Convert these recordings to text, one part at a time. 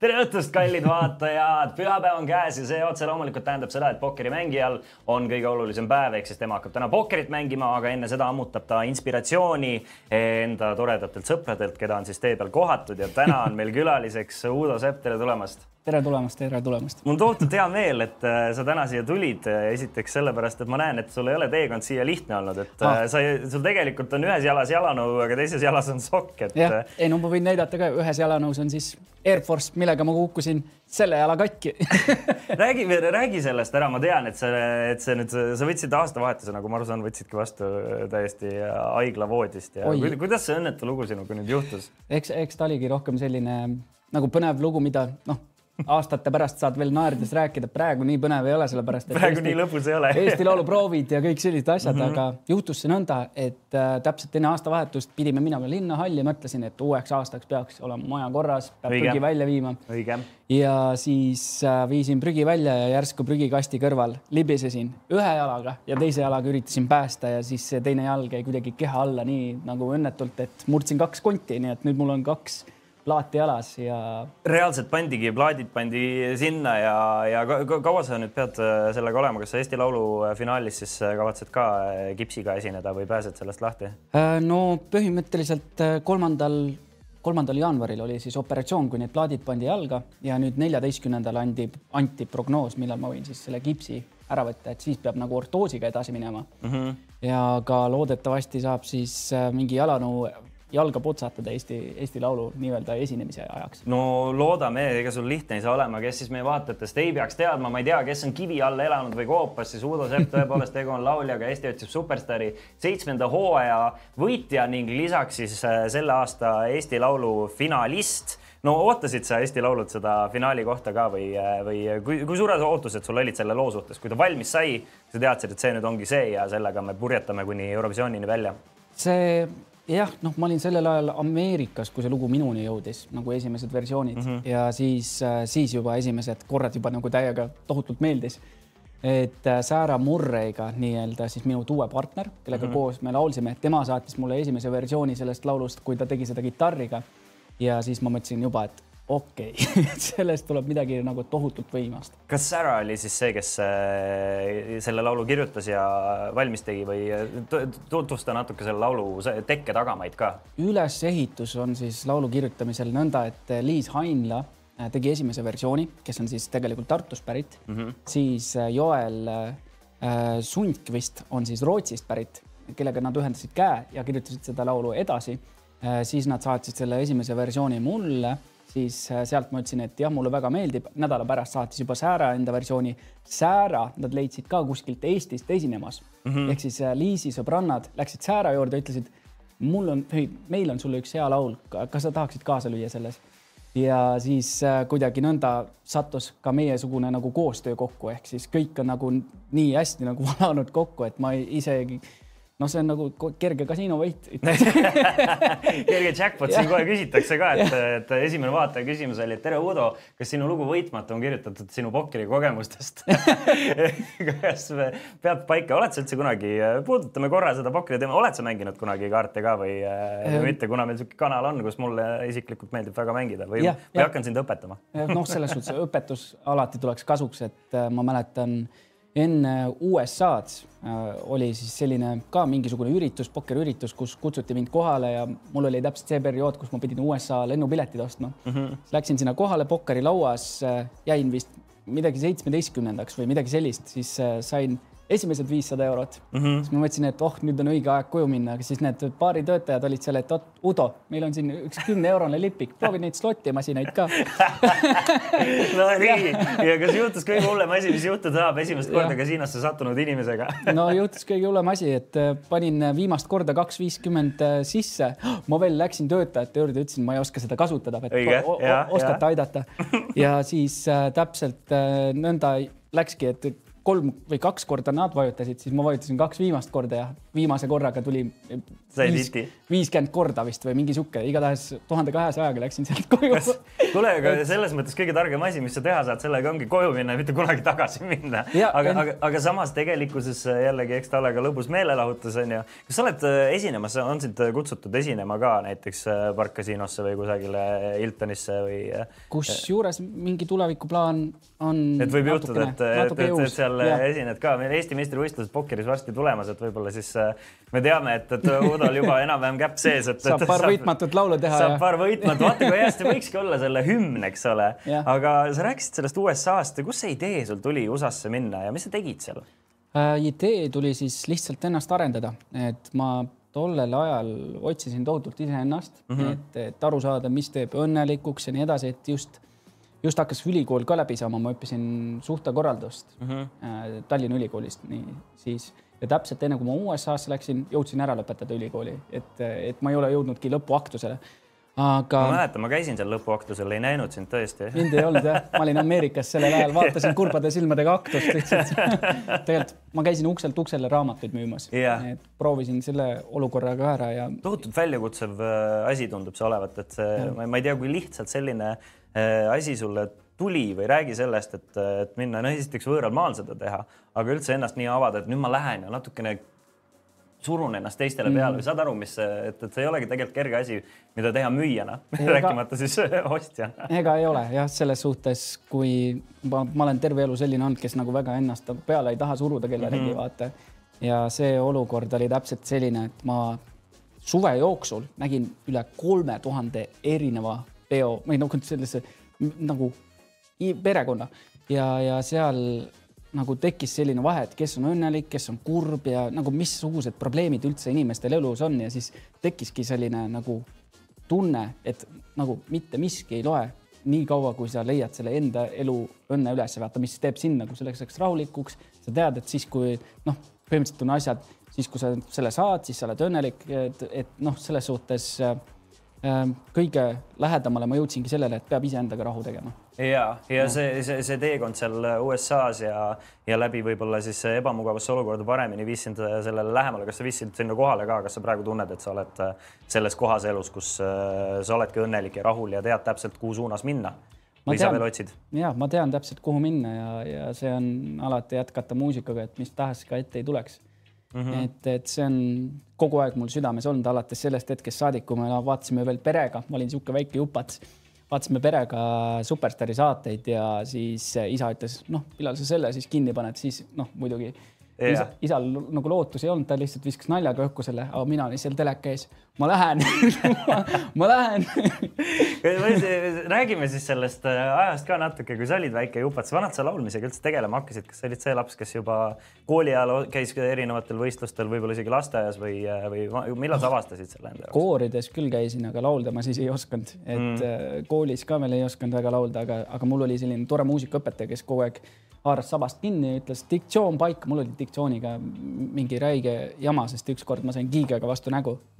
tere õhtust, kallid vaatajad, pühapäev on käes ja see otse loomulikult tähendab seda, et pokkerimängijal on kõige olulisem päev, ehk siis tema hakkab täna pokkerit mängima, aga enne seda ammutab ta inspiratsiooni enda toredatelt sõpradelt, keda on siis tee peal kohatud ja täna on meil külaliseks Uudo Sepp, tere tulemast tere tulemast, tere tulemast. mul on tohutult hea meel, et äh, sa täna siia tulid. esiteks sellepärast, et ma näen, et sul ei ole teekond siia lihtne olnud, et ah. sa, sul tegelikult on ühes jalas jalanõu, aga teises jalas on sokk, et. jah, äh, ei no ma võin näidata ka, ühes jalanõus on siis Air Force, millega ma kukkusin selle jala katki räägi, räägi sellest ära, ma tean, et see, et see nüüd, sa võtsid aastavahetuse, nagu ma aru saan, võtsidki vastu täiesti haiglavoodist ja Oi. kuidas see õnnetu lugu sinuga nüüd juhtus? eks, eks ta oligi rohkem selline nagu põnev lugu, mida noh, aastate pärast saad veel naerdes rääkida, praegu nii põnev ei ole, sellepärast et praegu Eesti, nii lõbus ei ole Eesti Laulu proovid ja kõik sellised asjad mm, -hmm. aga juhtus see nõnda, et äh, täpselt enne aastavahetust pidime minema linnahalli, mõtlesin, et uueks aastaks peaks olema maja korras, peab Õige. prügi välja viima. ja siis äh, viisin prügi välja ja järsku prügikasti kõrval libisesin ühe jalaga ja teise jalaga üritasin päästa ja siis see teine jalg jäi kuidagi keha alla nii nagu õnnetult, et murdsin kaks konti, nii et nüüd mul on kaks plaati jalas ja. reaalselt pandigi, plaadid pandi sinna ja, ja kaua sa nüüd pead äh, sellega olema, kas sa Eesti Laulu äh, finaalis siis äh, kavatsed ka kipsiga esineda või pääsed sellest lahti? no põhimõtteliselt kolmandal, kolmandal jaanuaril oli siis operatsioon, kui need plaadid pandi jalga ja nüüd neljateistkümnendal andi, anti prognoos, millal ma võin siis selle kipsi ära võtta, et siis peab nagu ortoosiga edasi minema mm. -hmm. ja ka loodetavasti saab siis mingi jalanõu jalga putsatada Eesti, Eesti Laulu nii-öelda esinemise ajaks? no loodame, ega sul lihtne ei saa olema, kes siis meie vaatajatest ei peaks teadma, ma ei tea, kes on kivi all elanud või koopas, siis Uudo Sepp tõepoolest, tegu on lauljaga Eesti otsib superstaari seitsmenda hooaja võitja ning lisaks siis äh, selle aasta Eesti Laulu finalist no ootasid sa Eesti Laulult seda finaali kohta ka või, äh, või kui, kui suured ootused sul olid selle loo suhtes, kui ta valmis sai, sa teadsid, et see nüüd ongi see ja sellega me purjetame kuni Eurovisioonini välja? see jah, noh, ma olin sellel ajal Ameerikas, kui see lugu minuni jõudis nagu esimesed versioonid mm -hmm. ja siis, äh, siis juba esimesed korrad juba nagu täiega tohutult meeldis. et äh, Sarah Murray'ga nii-öelda siis minu duo partner, kellega mm -hmm. koos me laulsime, tema saatis mulle esimese versiooni sellest laulust, kui ta tegi seda kitarriga. ja siis ma mõtlesin juba, et okei okay. sellest tuleb midagi nagu tohutult võimast. kas Sarah oli siis see, kes äh, selle laulu kirjutas ja valmis tegi või tutvusta natuke selle laulu tekke tagamaid ka? ülesehitus on siis laulu kirjutamisel nõnda, et Liis Hainla äh, tegi esimese versiooni, kes on siis tegelikult Tartust pärit mm, -hmm. siis äh, Joel Sundqvist on siis Rootsist pärit, kellega nad ühendasid käe ja kirjutasid seda laulu edasi. siis nad saatsid selle esimese versiooni mulle siis äh, sealt ma ütlesin, et jah, mulle väga meeldib, nädala pärast saatis juba Säära enda versiooni. Säära nad leidsid ka kuskilt Eestist esinemas mm -hmm. ehk siis äh, Liisi sõbrannad läksid Säära juurde, ütlesid, mul on, meil on sulle üks hea laul, kas sa tahaksid kaasa lüüa selles? ja siis äh, kuidagi nõnda sattus ka meiesugune nagu koostöö kokku, ehk siis kõik on nagu nii hästi nagu valanud kokku, et ma isegi noh, see on nagu kerge kasiinovõit. Kerge jackpot siin kohe küsitakse ka, et, et esimene vaataja küsimus oli, et tere, Uudo, kas sinu lugu Võitmatu on kirjutatud sinu pokkeri kogemustest? Kas peab paika, oled sa üldse kunagi, puudutame korra seda pokkeri teema, oled sa mänginud kunagi kaarte ka või ähm, mitte, kuna meil niisugune kanal on, kus mulle isiklikult meeldib väga mängida või, või hakkan sind õpetama? Noh, selles suhtes õpetus alati tuleks kasuks, et äh, ma mäletan enne USA-d äh, oli siis selline ka mingisugune üritus, pokkeriüritus, kus kutsuti mind kohale ja mul oli täpselt see periood, kus ma pidin USA lennupiletid ostma mm. -hmm. Läksin sinna kohale pokkerilauas, äh, jäin vist midagi seitsmeteistkümnendaks või midagi sellist, siis äh, sain esimesed viissada eurot mm. -hmm. siis ma mõtlesin, et oh, nüüd on õige aeg koju minna, aga siis need baaritöötajad olid seal, et oot, Udo, meil on siin üks kümne-eurone lipik, proovi neid slotimasinaid ka no nii, ja kas juhtus kõige hullem asi, mis juhtuda saab esimest korda kasiinosse sattunud inimesega no juhtus kõige hullem asi, et äh, panin viimast korda kaks viiskümmend äh, sisse. ma veel läksin töötajate juurde, ütlesin, ma ei oska seda kasutada, et Õige, ja, oskate ja. aidata. ja siis äh, täpselt äh, nõnda läkski, et kolm või kaks korda nad vajutasid, siis ma vajutasin kaks viimast korda ja viimase korraga tuli viiskümmend korda vist või mingi sihuke, igatahes tuhande kahesajaga läksin sealt koju. kuule, aga selles mõttes kõige targem asi, mis sa teha saad, sellega ongi koju minna mitte kunagi tagasi minna. aga en..., aga, aga samas tegelikkuses jällegi, eks ta ole ka lõbus meelelahutus on ju. kas sa oled äh, esinemas, on sind kutsutud esinema ka näiteks äh, Park Casinosse või kusagile Hiltonisse või? Äh, kusjuures mingi tulevikuplaan on. et võib juhtuda, et, et, et, et seal ja. esined ka, meil Eesti meistrivõistlused pokkeris varsti tulemas, et võib-olla siis me teame, et, et Udol juba enam-vähem käpp sees, et. saab paar saab, võitmatut laulu teha. saab ja... paar võitmatut, vaata kui hästi võikski olla selle hümn, eks ole. aga sa rääkisid sellest USA-st ja kust see idee sul tuli USA-sse minna ja mis sa tegid seal äh,? idee tuli siis lihtsalt ennast arendada, et ma tollel ajal otsisin tohutult iseennast mm, -hmm. et, et aru saada, mis teeb õnnelikuks ja nii edasi, et just just hakkas ülikool ka läbi saama, ma õppisin suhtekorraldust mm -hmm. Tallinna Ülikoolist, nii siis ja täpselt enne kui ma USA-sse läksin, jõudsin ära lõpetada ülikooli, et, et ma ei ole jõudnudki lõpuaktusele. aga. ma mäletan, ma käisin seal lõpuaktusel, ei näinud sind tõesti. mind ei olnud jah, ma olin Ameerikas sellel ajal, vaatasin kurbade silmadega aktust lihtsalt tegelikult ma käisin ukselt uksele raamatuid müümas yeah., et proovisin selle olukorraga ära ja. tohutult väljakutsev äh, asi tundub see olevat, et see, ma ei tea, kui lihtsalt selline äh, asi sulle tuli või räägi sellest, et, et minna, no esiteks võõral maal seda teha, aga üldse ennast nii avada, et nüüd ma lähen ja natukene surun ennast teistele peale mm. või saad aru, mis, et, et see ei olegi tegelikult kerge asi, mida teha müüjana, rääkimata siis ostjana. ega ei ole jah, selles suhtes, kui ma, ma olen terve elu selline olnud, kes nagu väga ennast nagu peale ei taha suruda kellelegi mm, -hmm. vaata. ja see olukord oli täpselt selline, et ma suve jooksul nägin üle kolme tuhande erineva peo või noh, sellise nagu perekonna ja, ja seal nagu tekkis selline vahe, et kes on õnnelik, kes on kurb ja nagu missugused probleemid üldse inimestel elus on ja siis tekkiski selline nagu tunne, et nagu mitte miski ei loe nii kaua, kui sa leiad selle enda elu õnne üles, vaata, mis teeb sind nagu selleks rahulikuks. sa tead, et siis, kui noh, põhimõtteliselt on asjad, siis kui sa selle saad, siis sa oled õnnelik, et, et noh, selles suhtes äh, Ehm, kõige lähedamale ma jõudsingi sellele, et peab iseendaga rahu tegema. Ja, ja see, see, see teekond seal USA-s ja, ja läbi võib-olla siis ebamugavasse olukorda paremini viis sind sellele lähemale. kas sa viisid sinna kohale ka, kas sa praegu tunned, et sa oled selles kohas elus, kus äh, sa oledki õnnelik ja rahul ja tead täpselt, kuhu suunas minna? või tean, sa veel otsid? ja ma tean täpselt, kuhu minna ja, ja see on alati jätkata muusikaga, et mis tahes ka ette ei tuleks mm. -hmm. et, et see on kogu aeg mul südames olnud alates sellest hetkest saadik, kui me vaatasime veel perega, ma olin niisugune väike jupats, vaatasime perega Superstaari saateid ja siis isa ütles, noh, millal sa selle siis kinni paned, siis noh, muidugi isa, isal nagu lootusi ei olnud, ta lihtsalt viskas naljaga õhku selle, aga mina olin seal teleka ees. ma lähen ma lähen räägime siis sellest äh, ajast ka natuke, kui sa olid väike jupats, vanad sa laulmisega üldse tegelema hakkasid, kas sa olid see laps, kes juba kooli ajal käis erinevatel võistlustel, võib-olla isegi lasteaias või, äh, või millal sa avastasid selle enda jaoks? koorides küll käisin, aga laulda ma siis ei osanud, et mm. Äh, koolis ka veel ei osanud väga laulda, aga, aga mul oli selline tore muusikaõpetaja, kes kogu aeg haaras sabast kinni ja ütles diktsioon paika, mul oli diktsiooniga mingi räige jama, sest ükskord ma sain kiigega vastu nägu.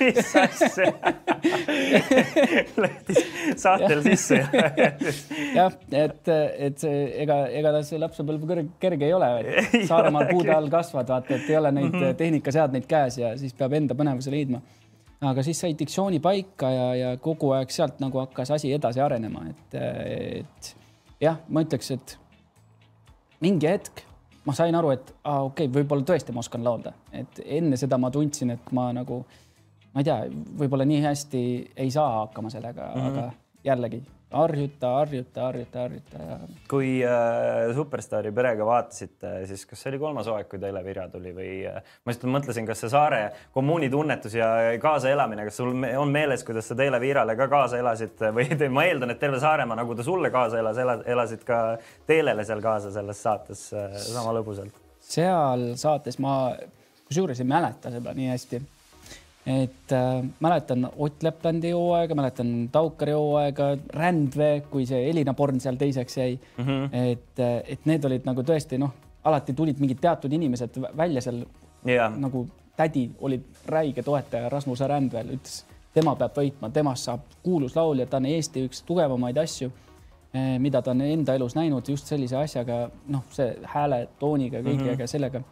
mis asja läks saatel sisse jah, et, et see ega, ega see lapsepõlv kerge ei ole. Saaremaal puude all kasvad, vaata, et ei ole neid mm -hmm. tehnikaseadmeid käes ja siis peab enda põnevuse leidma aga siis sai diktsiooni paika ja, ja kogu aeg sealt nagu hakkas asi edasi arenema, et, et jah, ma ütleks, et mingi hetk ma sain aru, et aa, okei okay,, võib-olla tõesti ma oskan laulda, et enne seda ma tundsin, et ma nagu, ma ei tea, võib-olla nii hästi ei saa hakkama sellega mm, -hmm. aga jällegi harjuta, harjuta, harjuta, harjuta ja kui äh, Superstaari perega vaatasite, siis kas see oli kolmas hooaeg, kui Teele Virja tuli või äh, ma just mõtlesin, kas see Saare kommuuni tunnetus ja kaasaelamine, kas sul on meeles, kuidas sa Teele Virale ka kaasa elasid või te, ma eeldan, et terve Saaremaa, nagu ta sulle kaasa elas, elas, elasid ka Teelele seal kaasa selles saates äh, sama lõbusalt. seal saates ma kusjuures ei mäleta seda nii hästi. Et äh, mäletan Ott Leplandi hooaega, mäletan Taukari hooaega, Rändvee, kui see Elina Born seal teiseks jäi mm. -hmm. et, et need olid nagu tõesti noh, alati tulid mingid teatud inimesed vä- välja seal jah, nagu tädi oli räige toetaja Rasmus Rändvel, ütles, tema peab võitma, temast saab kuulus laulja, ta on Eesti üks tugevamaid asju, mida ta on enda elus näinud just sellise asjaga, noh, see hääle tooniga, kõigega mm -hmm. sellega.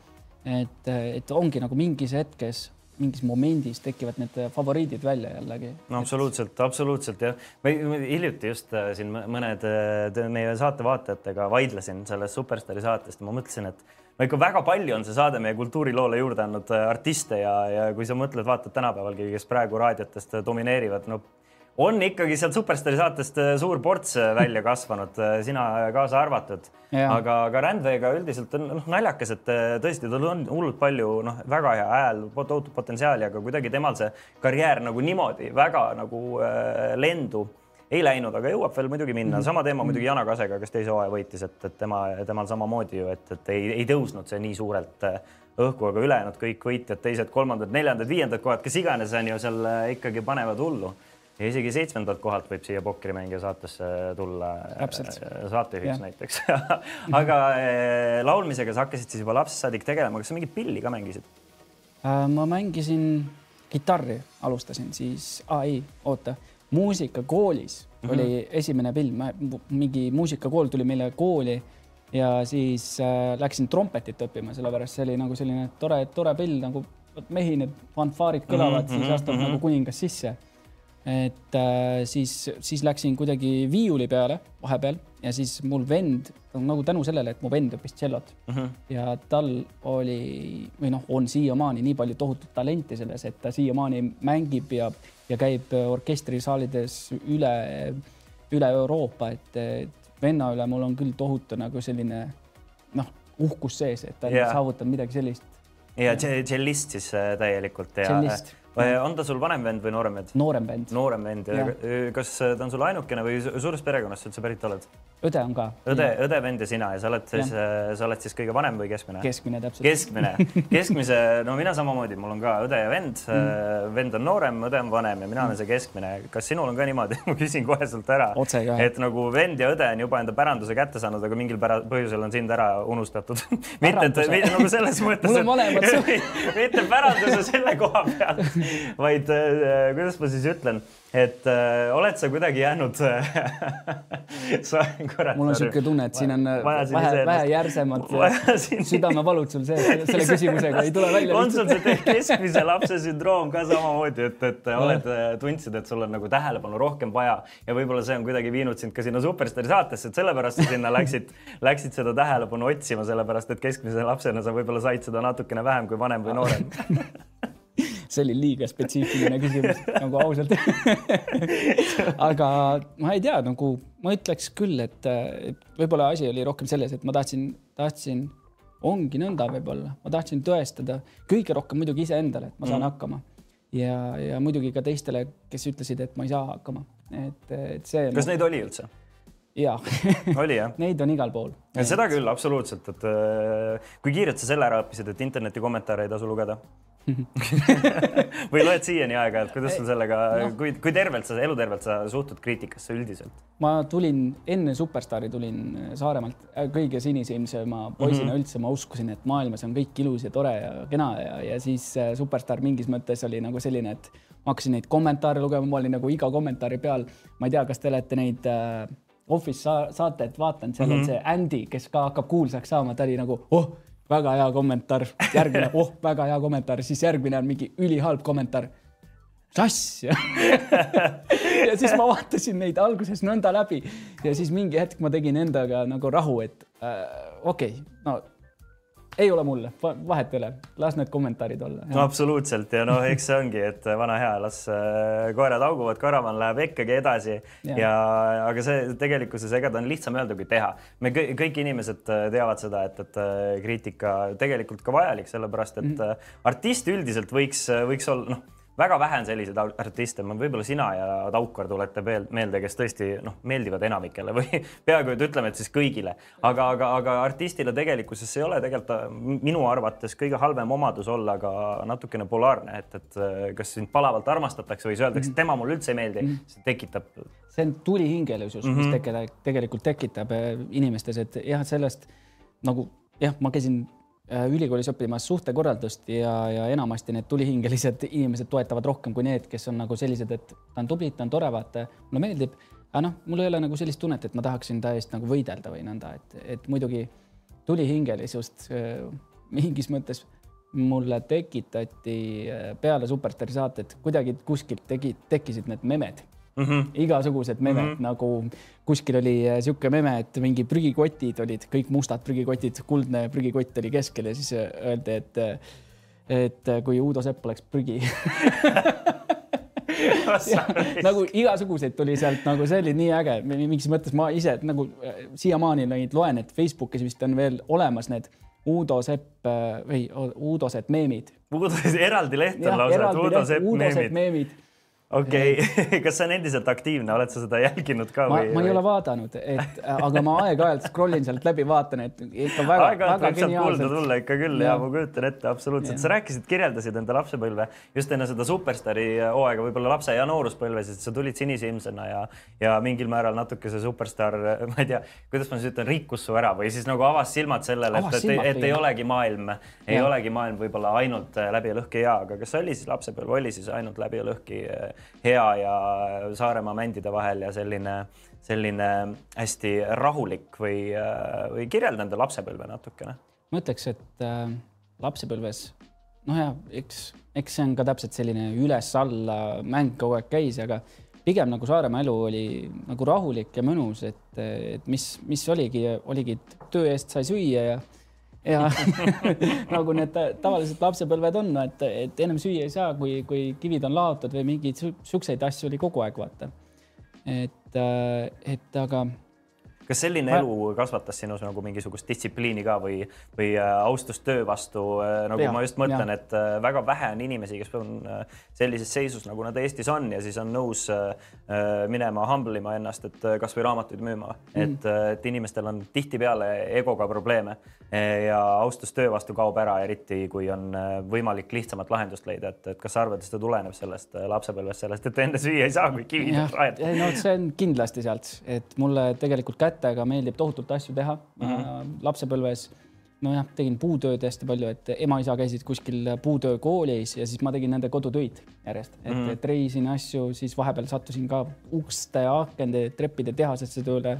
et, et ongi nagu mingis hetkes, mingis momendis tekivad need favoriidid välja jällegi. no absoluutselt, absoluutselt jah. ma hiljuti just äh, siin mõ- mõned äh, meie saate vaatajatega vaidlesin sellest Superstaari saatest ma mõtlesin, et no ikka väga palju on see saade meie kultuuriloole juurde andnud äh, artiste ja, ja kui sa mõtled, vaatad tänapäevalgi, kes praegu raadiotest äh, domineerivad, no on ikkagi sealt Superstaari saatest äh, suur ports äh, välja kasvanud, sina kaasa arvatud. Aga, aga Rändveega üldiselt on noh, naljakas, et äh, tõesti, tal on hullult palju noh, väga hea hääl, tohutut potentsiaali, aga kuidagi temal see karjäär nagu niimoodi väga nagu äh, lendu ei läinud, aga jõuab veel muidugi minna. sama teema muidugi Jana Kasega, kes teise hooaja võitis, et, et tema, temal samamoodi ju, et, et ei, ei tõusnud see nii suurelt äh, õhku, aga ülejäänud kõik võitjad, teised, kolmandad, neljandad, viiendad kohad, kes iganes on ju seal äh, ikkagi panevad hullu. Ja isegi seitsmendalt kohalt võib siia pokkrimängija saatesse tulla Täpselt. äh, saatejuhiks Jah. näiteks aga äh, laulmisega sa hakkasid siis juba lapsest saadik tegelema, kas sa mingit pilli ka mängisid? Äh, ma mängisin kitarri, alustasin siis, aa ei, oota, muusikakoolis mm -hmm. oli esimene pill, mingi muusikakool tuli meile kooli ja siis äh, läksin trompetit õppima, sellepärast see oli nagu selline tore, tore pill nagu vot mehi, need fanfaarid kõlavad mm, -hmm, siis astub mm -hmm. nagu kuningas sisse. Et äh, siis, siis läksin kuidagi viiuli peale vahepeal ja siis mul vend nagu tänu sellele, et mu vend õppis tšellot mm -hmm. ja tal oli või noh, on siiamaani nii palju tohutut talenti selles, et ta siiamaani mängib ja, ja käib orkestrisaalides üle, üle Euroopa, et, et venna üle mul on küll tohutu nagu selline noh, uhkus sees, et ta on Jaa. saavutanud midagi sellist. ja tše- tšellist siis äh, täielikult ja Tšellist. Äh, on ta sul vanem vend või noorem vend? noorem vend, noorem vend ja äh, kas äh, ta on sul ainukene või su- suurest perekonnast sa üldse pärit oled? õde on ka. õde, õde, vend ja sina ja sa oled siis, sa oled siis kõige vanem või keskmine? keskmine täpselt. keskmine, keskmise, no mina samamoodi, mul on ka õde ja vend mm., vend on noorem, õde on vanem ja mina olen see keskmine. kas sinul on ka niimoodi, ma küsin kohe sult ära, et nagu vend ja õde on juba enda päranduse kätte saanud, aga mingil pära- põhjusel on sind ära unustatud. mitte, et nagu selles mõttes, Mul on mõlemad su- mitte päranduse selle koha peal, vaid äh, kuidas ma siis ütlen, et äh, oled sa kuidagi jäänud sa kurat. mul on niisugune tunne, et siin on äh, vähe, vähe järsemad südamevalud sul sees selle küsimusega ei tule välja on sul see keskmise lapse sündroom ka samamoodi, et, et oled, tundsid, et sul on nagu tähelepanu rohkem vaja ja võib-olla see on kuidagi viinud sind ka sinna Superstaari saatesse, et sellepärast sa sinna läksid, läksid seda tähelepanu otsima, sellepärast et keskmise lapsena sa võib-olla said seda natukene vähem kui vanem või noorem. see oli liiga spetsiifiline küsimus nagu ausalt aga ma ei tea, nagu ma ütleks küll, et võib-olla asi oli rohkem selles, et ma tahtsin, tahtsin, ongi nõnda võib-olla, ma tahtsin tõestada kõige rohkem muidugi iseendale, et ma saan mm. hakkama ja, ja muidugi ka teistele, kes ütlesid, et ma ei saa hakkama, et, et see. kas neid oli üldse? Jaa oli jah? neid on igal pool. seda küll absoluutselt, et äh, kui kiirelt sa selle ära õppisid, et interneti kommentaare ei tasu lugeda või loed siiani aeg-ajalt, kuidas sul sellega no., kui, kui tervelt sa, elutervelt sa suhtud kriitikasse üldiselt? ma tulin enne Superstaari tulin Saaremaalt äh, kõige sinisilmsema poisina mm -hmm. üldse, ma uskusin, et maailmas on kõik ilus ja tore ja kena ja, ja siis äh, Superstaar mingis mõttes oli nagu selline, et ma hakkasin neid kommentaare lugema, ma olin nagu iga kommentaari peal. ma ei tea, kas te olete neid äh, Office sa saateid vaadanud, seal mm -hmm. on see Andy, kes ka hakkab kuulsaks saama, ta oli nagu oh, väga hea kommentaar, järgmine oh, väga hea kommentaar, siis järgmine on mingi ülihalb kommentaar. Asja ja siis ma vaatasin neid alguses nõnda läbi. Ja siis mingi hetk ma tegin endaga nagu rahu, et äh, okei okay,, no ei ole mulle, vahet ei ole, las need kommentaarid olla. no absoluutselt ja noh, eks see ongi, et vana hea, las äh, koerad hauguvad, karavan läheb ikkagi edasi ja, ja aga see tegelikkuses, ega ta on lihtsam öelda kui teha. me kõik, inimesed äh, teavad seda, et, et äh, kriitika tegelikult ka vajalik, sellepärast et mm -hmm. artist üldiselt võiks, võiks olla noh väga vähe on selliseid artiste, võib-olla sina ja Taukar tulete meelde, kes tõesti noh, meeldivad enamikele või peaaegu et ütleme, et siis kõigile, aga, aga, aga artistile tegelikkuses ei ole tegelikult minu arvates kõige halvem omadus olla ka natukene polaarne, et, et kas sind palavalt armastatakse või siis öeldakse, et tema mulle üldse ei meeldi, mhm. see tekitab. see on tulihingelisus mm, -hmm. mis mhm. tekeda, tegelikult tekitab eh, inimestes, et jah, sellest nagu jah, ma käisin Äh, ülikoolis õppimas suhtekorraldust ja, ja enamasti need tulihingelised inimesed toetavad rohkem kui need, kes on nagu sellised, et ta on tubli, ta on tore, vaata, mulle meeldib. aga noh, mul ei ole nagu sellist tunnet, et ma tahaksin ta eest nagu võidelda või nõnda, et, et muidugi tulihingelisust äh, mingis mõttes mulle tekitati äh, peale Superstaari saadet, kuidagi kuskilt tegi, tekkisid need memed mm. -hmm. igasugused memed mm -hmm. nagu kuskil oli äh, sihuke meme, et mingi prügikotid olid kõik mustad prügikotid, kuldne prügikott oli keskel ja siis äh, öeldi, et, äh, et kui Uudo Sepp oleks prügi nagu igasuguseid tuli sealt, nagu see oli nii äge, mingis mõttes ma ise nagu siiamaani neid loen, et Facebookis vist on veel olemas need Uudo Sepp või Uudo Sepp meemid. Eraldi leht on lausa, Uudo Sepp meemid okei okay. kas see on endiselt aktiivne, oled sa seda jälginud ka? ma, ma ei ole vaadanud, et aga ma aeg-ajalt scroll in sealt läbi, vaatan, et ikka väga, väga geniaalselt. tulla ikka küll ja, ja ma kujutan ette absoluutselt. sa rääkisid, kirjeldasid enda lapsepõlve just enne seda superstaari hooaega, võib-olla lapse ja nooruspõlves, et sa tulid sinisilmsena ja, ja mingil määral natuke see superstaar, ma ei tea, kuidas ma siis ütlen, rikkus su ära või siis nagu avas silmad sellele, et, et, et, et ei olegi maailm, ei ja. olegi maailm võib-olla ainult läbi ja lõhki hea, aga kas oli siis lapsepõlv, oli siis ainult läbi ja lõhki hea ja Saaremaa mändide vahel ja selline, selline hästi rahulik või, või kirjelda enda lapsepõlve natukene? ma ütleks, et äh, lapsepõlves noh, ja eks, eks see on ka täpselt selline üles-alla mäng kogu aeg käis, aga pigem nagu Saaremaa elu oli nagu rahulik ja mõnus, et, et mis, mis oligi, oligi töö eest sai süüa ja ja nagu need tavaliselt lapsepõlved on, et, et ennem süüa ei saa, kui, kui kivid on laotud või mingeid siukseid asju oli kogu aeg, vaata. et, et aga kas selline ma... elu kasvatas sinus nagu mingisugust distsipliini ka või, või äh, austust töö vastu, äh, nagu ja, ma just mõtlen, et äh, väga vähe on inimesi, kes on sellises seisus, nagu nad Eestis on ja siis on nõus minema humble ima ennast, et kasvõi raamatuid müüma. Mm., et, et inimestel on tihtipeale egoga probleeme ja austus töö vastu kaob ära, eriti kui on võimalik lihtsamat lahendust leida, et, et kas sa arvad, et see tuleneb sellest lapsepõlvest, sellest, et enne süüa ei saa, kui kivid on rajad? no see on kindlasti sealt, et mulle tegelikult kätte kätega meeldib tohutult asju teha mm. -hmm. lapsepõlves nojah, tegin puutööd hästi palju, et ema-isa käisid kuskil puutöökoolis ja siis ma tegin nende kodutöid järjest, et mm, et reisin asju, siis vahepeal sattusin ka uste, akende, treppide tehasesse tööle.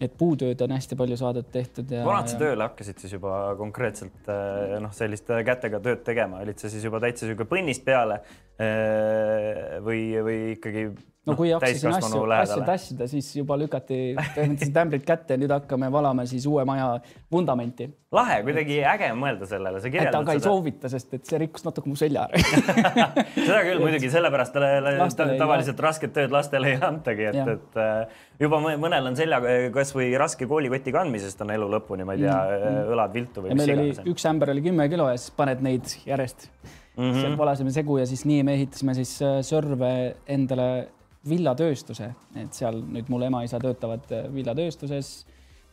et puutööd on hästi palju saadud tehtud ja. vanad sa tööle hakkasid siis juba konkreetselt eh, noh, sellist kätega tööd tegema, olid sa siis juba täitsa sihuke põnnist peale eh, või, või ikkagi no kui hakkasin asju, asju tassida, siis juba lükati põhimõtteliselt ämbrid kätte ja nüüd hakkame valama siis uue maja vundamenti. lahe, kuidagi äge mõelda sellele, sa kirjeldad seda. aga ei soovita, sest et see rikkus natuke mu selja ära seda küll muidugi, sellepärast tavaliselt rasket tööd lastele ei antagi, et, et äh, juba mõnel on selja kasvõi raske koolikoti kandmisest on elu lõpuni, ma ei tea mm, -hmm. õlad viltu või mis iganes. üks ämber oli kümme kilo ja siis paned neid järjest mm -hmm. seal valasime segu ja siis nii me ehitasime siis äh, sörve endale villatööstuse, et seal nüüd mul ema-isa töötavad äh, villatööstuses,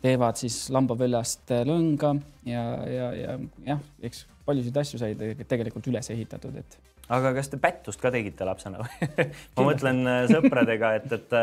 teevad siis lambapõllast äh, lõnga ja, ja, ja jah, eks paljusid asju sai tegelikult üles ehitatud, et aga kas te pättust ka tegite lapsena või? Ma mõtlen äh, sõpradega, et, et,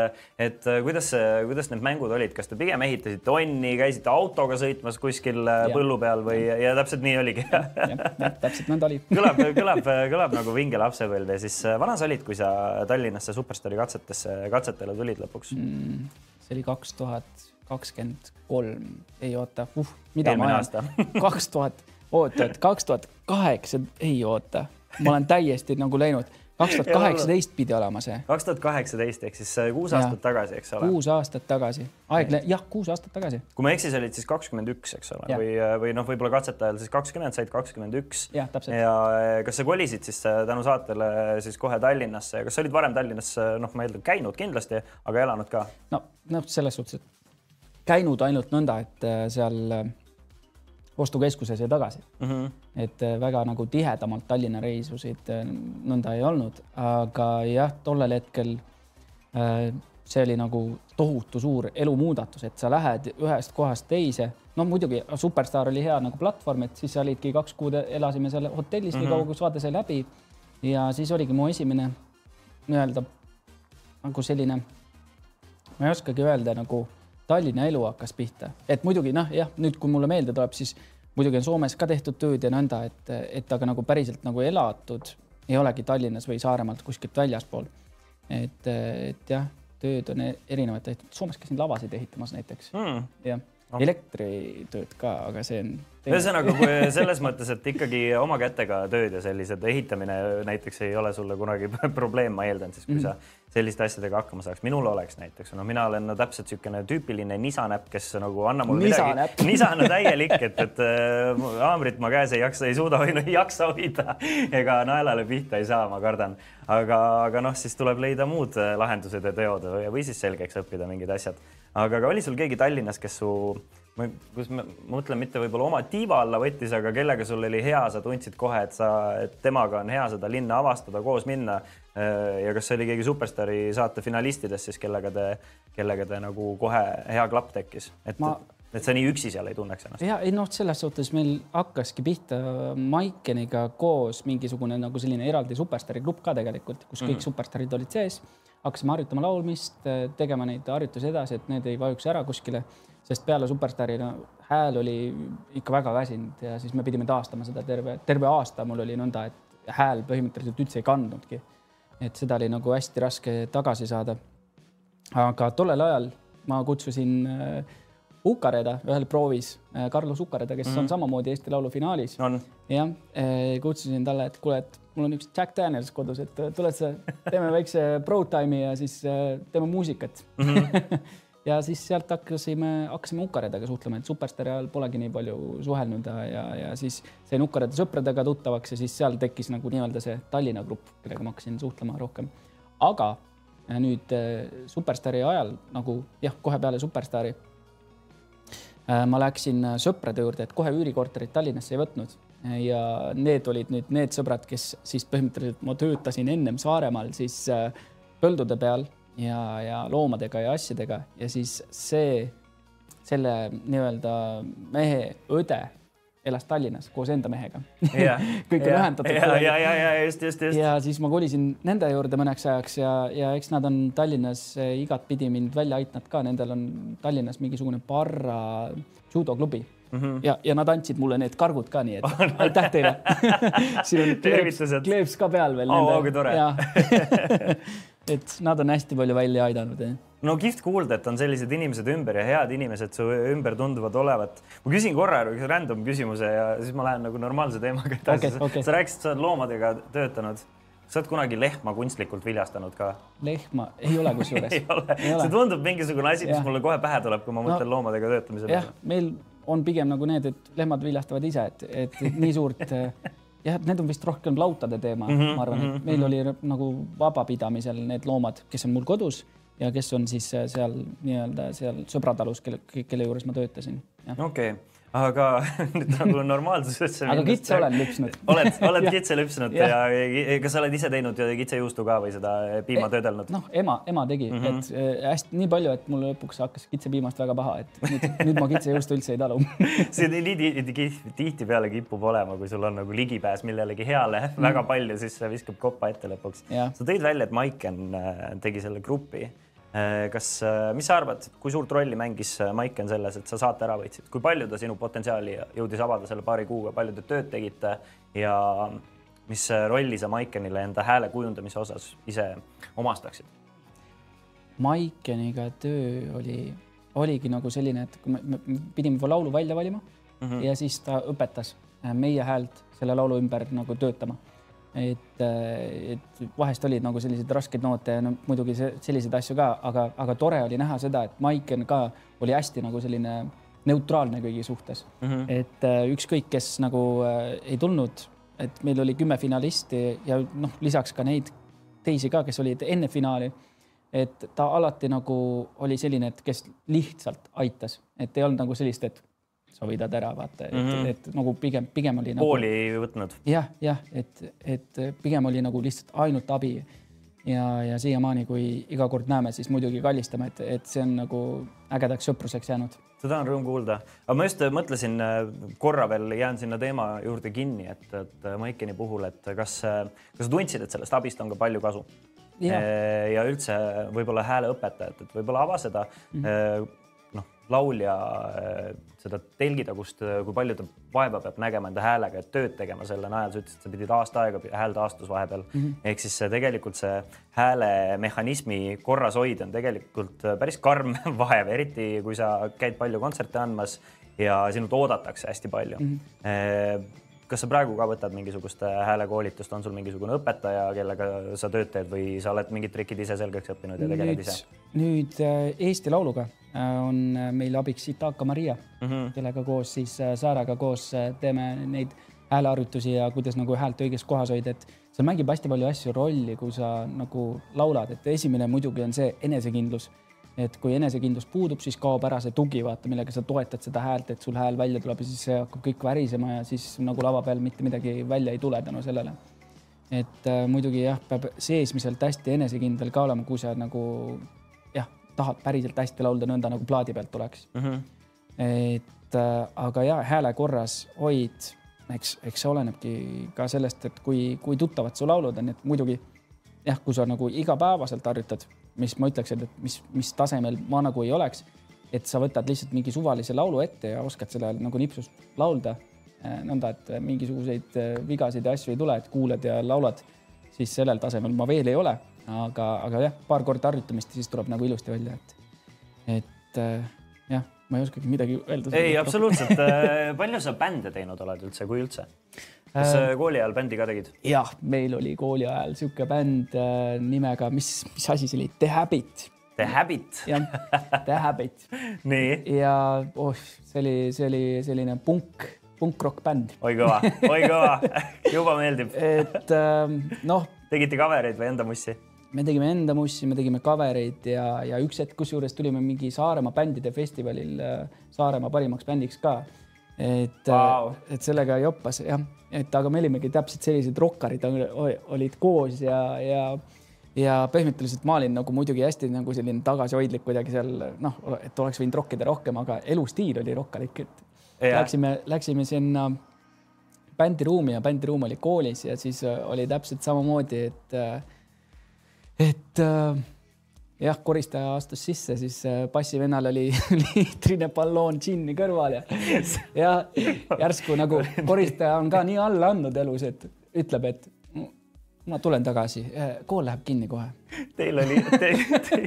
et kuidas, kuidas need mängud olid, kas te pigem ehitasite onni, käisite autoga sõitmas kuskil äh, ja. põllu peal või ja, ja täpselt nii oligi? Täpselt nõnda oli. Kõlab, kõlab, kõlab nagu vinge lapsepõlv ja siis äh, vana sa olid, kui sa Tallinnasse Superstaari katsetesse, katsetele tulid lõpuks? Mm,? see oli kaks tuhat kakskümmend kolm, ei oota uh,, mida Eelmine ma ajan, kaks tuhat, oota, et kaks tuhat kaheksa, ei oota ma olen täiesti nagu läinud, kaks tuhat kaheksateist pidi olema see. kaks tuhat kaheksateist ehk siis äh, kuus aastat tagasi, eks ole. kuus aastat tagasi, aeg, jah, kuus aastat tagasi. kui ma ei eksi, sa olid siis kakskümmend üks, eks ole, või, äh, või noh, võib-olla katsetajal siis kakskümmend, said kakskümmend üks. ja äh, kas sa kolisid siis tänu saatele siis kohe Tallinnasse ja kas sa olid varem Tallinnas, noh, ma eeldan, käinud kindlasti, aga elanud ka? no, noh, selles suhtes, et käinud ainult nõnda, et seal ostukeskuses ja tagasi mm. -hmm. et äh, väga nagu tihedamalt Tallinna reisusid äh, nõnda ei olnud, aga jah, tollel hetkel äh, see oli nagu tohutu suur elumuudatus, et sa lähed ühest kohast teise. no muidugi Superstar oli hea nagu platvorm, et siis olidki kaks kuud elasime seal hotellis mm -hmm. nii kaua, kui saade sai läbi. ja siis oligi mu esimene nii-öelda nagu selline, ma ei oskagi öelda nagu Tallinna elu hakkas pihta, et muidugi noh, jah, nüüd, kui mulle meelde tuleb, siis muidugi on Soomes ka tehtud tööd ja nõnda, et, et aga nagu päriselt nagu elatud ei olegi Tallinnas või Saaremaalt kuskilt väljaspool. et, et jah, tööd on e-, erinevaid tehtud, Soomes käisin lavasid ehitamas näiteks mm. jah elektritööd ka, aga see on ühesõnaga, kui selles mõttes, et ikkagi oma kätega tööd ja sellised ehitamine näiteks ei ole sulle kunagi probleem, ma eeldan siis, kui mm -hmm. sa selliste asjadega hakkama saaks. minul oleks näiteks, no mina olen no, täpselt niisugune tüüpiline nisanäpp, kes nagu annab mulle midagi. nisana täielik, et, et äh, haamrit ma käes ei jaksa, ei suuda või no ei jaksa hoida ega naelale pihta ei saa, ma kardan. aga, aga noh, siis tuleb leida muud äh, lahendused ja teod või siis selgeks õppida mingid asjad. Aga, aga oli sul keegi Tallinnas, kes su kus ma mõtlen, mitte võib-olla oma tiiva alla võttis, aga kellega sul oli hea, sa tundsid kohe, et sa, et temaga on hea seda linna avastada, koos minna. Äh, ja kas see oli keegi Superstaari saate finalistidest siis, kellega te, kellega te nagu kohe hea klapp tekkis, et ma et sa nii üksi seal ei tunneks ennast. ja ei noh, selles suhtes meil hakkaski pihta Maikeniga koos mingisugune nagu selline eraldi superstaari grupp ka tegelikult, kus kõik mm -hmm. superstaarid olid sees. hakkasime harjutama laulmist, tegema neid harjutusi edasi, et need ei vajuks ära kuskile sest peale Superstaari no, hääl oli ikka väga väsinud ja siis me pidime taastama seda terve, terve aasta mul oli nõnda, et hääl põhimõtteliselt üldse ei kandnudki. et seda oli nagu hästi raske tagasi saada. aga tollel ajal ma kutsusin äh, Ukareda ühel proovis, äh, Carlos Ukareda, kes mm on samamoodi Eesti Laulu finaalis. jah, äh, kutsusin talle, et kuule, et mul on üks Jack Daniels kodus, et tuled sa, teeme väikse pro time'i ja siis teeme muusikat mm. -hmm ja siis sealt hakkasime, hakkasime Ukaredega suhtlema, et Superstaari ajal polegi nii palju suhelnud ja, ja, siis sain Ukarede sõpradega tuttavaks ja siis seal tekkis nagu nii-öelda see Tallinna grupp, kellega ma hakkasin suhtlema rohkem. aga äh, nüüd äh, Superstaari ajal nagu jah, kohe peale Superstaari äh, ma läksin sõprade juurde, et kohe üürikorterit Tallinnasse ei võtnud. Ja need olid nüüd need sõbrad, kes siis põhimõtteliselt ma töötasin ennem Saaremaal siis põldude peal ja, ja loomadega ja asjadega. Ja siis see, selle nii-öelda mehe õde elas Tallinnas koos enda mehega kõik on ühendatud. ja, ja, ja, ja just, just, just. ja siis ma kolisin nende juurde mõneks ajaks ja, ja eks nad on Tallinnas eh, igatpidi mind välja aidanud ka, nendel on Tallinnas mingisugune Barra judoklubi mm. -hmm. ja, ja nad andsid mulle need kargud ka, nii et aitäh teile siin on kleeps, kleeps ka peal veel oh,. kui tore et nad on hästi palju välja aidanud. no kihvt kuulda, et on sellised inimesed ümber ja head inimesed su ümber tunduvad olevat. ma küsin korra üks random küsimuse ja siis ma lähen nagu normaalse teemaga edasi okay,. Okay. sa rääkisid, sa oled loomadega töötanud sa oled kunagi lehma kunstlikult viljastanud ka? lehma ei ole kusjuures ei ole, see tundub mingisugune asi, mis mulle kohe pähe tuleb, kui ma mõtlen no, loomadega töötamise peale. jah, meil on pigem nagu need, et lehmad viljastavad ise, et, et nii suurt jah, need on vist rohkem lautade teema mm, -hmm, ma arvan, et mhm, meil mm -hmm. oli nagu vabapidamisel need loomad, kes on mul kodus ja kes on siis äh, seal nii-öelda seal sõbratalus, kelle, kelle juures ma töötasin. okei okay aga nüüd nagu normaalsusesse. aga kitse olen lüpsnud oled, oled kitse lüpsnud ja, ja kas sa oled ise teinud kitsejuustu ka või seda piima töödelnud? noh, ema, ema tegi mm, -hmm. et äh, hästi nii palju, et mul lõpuks hakkas kitsepiimast väga paha, et nüüd, nüüd ma kitsejuustu üldse ei talu see nii tihtipeale kipub olema, kui sul on nagu ligipääs millelegi heale mm -hmm. väga palju, siis see viskab koppa ette lõpuks. sa tõid välja, et Maiken äh, tegi selle grupi kas, äh, mis sa arvad, kui suurt rolli mängis äh, Maiken selles, et sa saate ära võitsid, kui palju ta sinu potentsiaali jõudis avada selle paari kuuga, palju te tööd tegite ja mis rolli sa Maikenile enda hääle kujundamise osas ise omastaksid? Maikeniga töö oli, oligi nagu selline, et kui me, me pidime laulu välja valima mm -hmm. ja siis ta õpetas meie häält selle laulu ümber nagu töötama et, et vahest olid nagu selliseid raskeid noote ja no muidugi selliseid asju ka, aga, aga tore oli näha seda, et Maiken ka oli hästi nagu selline neutraalne kõigi suhtes mm. -hmm. et äh, ükskõik, kes nagu äh, ei tulnud, et meil oli kümme finalisti ja noh, lisaks ka neid teisi ka, kes olid enne finaali. et ta alati nagu oli selline, et kes lihtsalt aitas, et ei olnud nagu sellist, et sa võidad ära, vaata, et mm, -hmm. et, et nagu pigem, pigem oli nagu.... kooli ei võtnud. jah, jah, et, et pigem oli nagu lihtsalt ainult abi. ja, ja siiamaani, kui iga kord näeme, siis muidugi kallistame, et, et see on nagu ägedaks sõpruseks jäänud. seda on rõõm kuulda, aga ma just mõtlesin korra veel, jään sinna teema juurde kinni, et, et Maikeni puhul, et kas, kas sa tundsid, et sellest abist on ka palju kasu? ja, ja üldse võib-olla hääleõpetajat, et võib-olla ava seda mm. -hmm laulja äh, seda telgitagust, äh, kui palju ta vaeva peab nägema enda häälega, et tööd tegema selle najal, sa ütlesid, sa pidid aasta aega, hääl taastus vahepeal mm. -hmm. ehk siis see tegelikult see häälemehhanismi korrashoid on tegelikult äh, päris karm vaev, eriti kui sa käid palju kontserte andmas ja sinult oodatakse hästi palju mm. -hmm kas sa praegu ka võtad mingisugust häälekoolitust, on sul mingisugune õpetaja, kellega sa tööd teed või sa oled mingid trikid ise selgeks õppinud ja tegeled ise? nüüd Eesti Lauluga Äh, on äh, meil abiks Itaka Maria mm, -hmm. kellega koos siis äh, Saaraga koos teeme neid hääleharjutusi ja kuidas nagu häält õiges kohas hoida, et seal mängib hästi palju asju rolli, kui sa nagu laulad, et esimene muidugi on see enesekindlus. Et kui enesekindlus puudub, siis kaob ära see tugi, vaata, millega sa toetad seda häält, et sul hääl välja tuleb ja siis see hakkab kõik värisema ja siis nagu lava peal mitte midagi välja ei tule tänu sellele. et äh, muidugi jah, peab seesmiselt hästi enesekindel ka olema, kui sa nagu tahad päriselt hästi laulda nõnda nagu plaadi pealt oleks mm. -hmm. et äh, aga ja hääle korras hoid, eks, eks see olenebki ka sellest, et kui, kui tuttavad su laulud on, et muidugi jah, kui sa nagu igapäevaselt harjutad, mis ma ütleks, et mis, mis tasemel ma nagu ei oleks, et sa võtad lihtsalt mingi suvalise laulu ette ja oskad selle nagu nipsust laulda äh, nõnda, et mingisuguseid äh, vigasid ja asju ei tule, et kuulad ja laulad, siis sellel tasemel ma veel ei ole aga, aga jah, paar korda harjutamist ja siis tuleb nagu ilusti välja, et, et äh, jah, ma ei oskagi midagi öelda. ei, absoluutselt palju sa bände teinud oled üldse, kui üldse? Kas äh, kooli ajal bändi ka tegid? jah, meil oli kooli ajal sihuke bänd äh, nimega, mis, mis asi see oli, The Habit. The Habit. jah, The Habit nii. ja oh, see oli, see oli selline punk, punkrock bänd. oi kõva, oi kõva juba meeldib et ähm, noh. tegite cover'eid või enda mussi? me tegime enda mussi, me tegime cover eid ja, ja üks hetk, kusjuures tulime mingi Saaremaa bändide festivalil äh, Saaremaa parimaks bändiks ka. Et wow., äh, et sellega joppas jah, et aga me olimegi täpselt sellised rokkarid olid koos ja, ja ja põhimõtteliselt ma olin nagu muidugi hästi nagu selline tagasihoidlik kuidagi seal noh, et oleks võinud rokkida rohkem, aga elustiil oli rokkalik, et ja. läksime, läksime sinna bändiruumi ja bändiruum oli koolis ja siis äh, oli täpselt samamoodi, et et äh, jah, koristaja astus sisse, siis äh, passivennal oli liitrine balloon džinni kõrval ja, ja järsku nagu koristaja on ka nii alla andnud elus, et ütleb, et ma tulen tagasi, äh, kool läheb kinni kohe. Teil oli te,, te,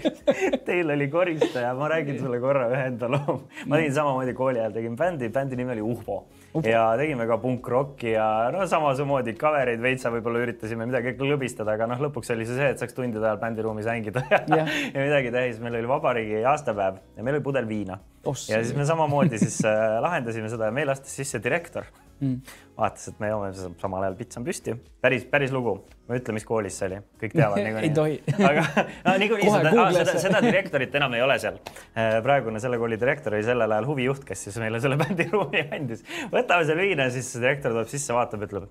teil oli koristaja, ma räägin sulle korra ühe enda loo. ma tegin samamoodi kooli ajal, tegin bändi, bändi nimi oli Uhvo. Ja tegime ka punkrocki ja no samamoodi cover eid veitsa võib-olla üritasime midagi klõbistada, aga noh, lõpuks oli see see, et saaks tundide ajal bändiruumis hängida ja, ja. ja midagi siis meil oli vabariigi aastapäev ja meil oli pudel viina. ja siis me samamoodi siis äh, lahendasime seda ja meil astus sisse direktor mm.. vaatas, et me joome samal ajal pitsa on püsti, päris, päris lugu. ma ei ütle, mis koolis see oli, kõik teavad niikuinii. ei tohi. aga no, niikuinii seda, seda, seda direktorit enam ei ole seal. Äh, praegune selle kooli direktor oli sellel ajal huvijuht, kes siis meile selle bändiruumi andis. võtame selle viina, siis direktor tuleb sisse, vaatab, ütleb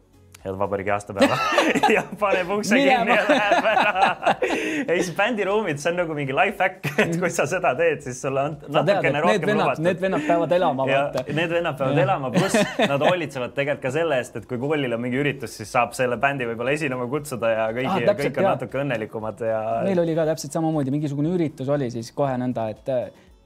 head vabariigi aastapäeva ja paneb ukse kinni ja läheb ära. ja siis bändiruumid, see on nagu mingi life hack, et kui sa seda teed, siis sulle on natukene rohkem lubatud. Need vennad peavad elama. Need vennad peavad elama, pluss nad hoolitsevad tegelikult ka selle eest, et kui koolil on mingi üritus, siis saab selle bändi võib-olla esinema kutsuda ja kõigi ah,, kõik on jah. natuke õnnelikumad ja. meil oli ka täpselt samamoodi mingisugune üritus oli siis kohe nõnda, et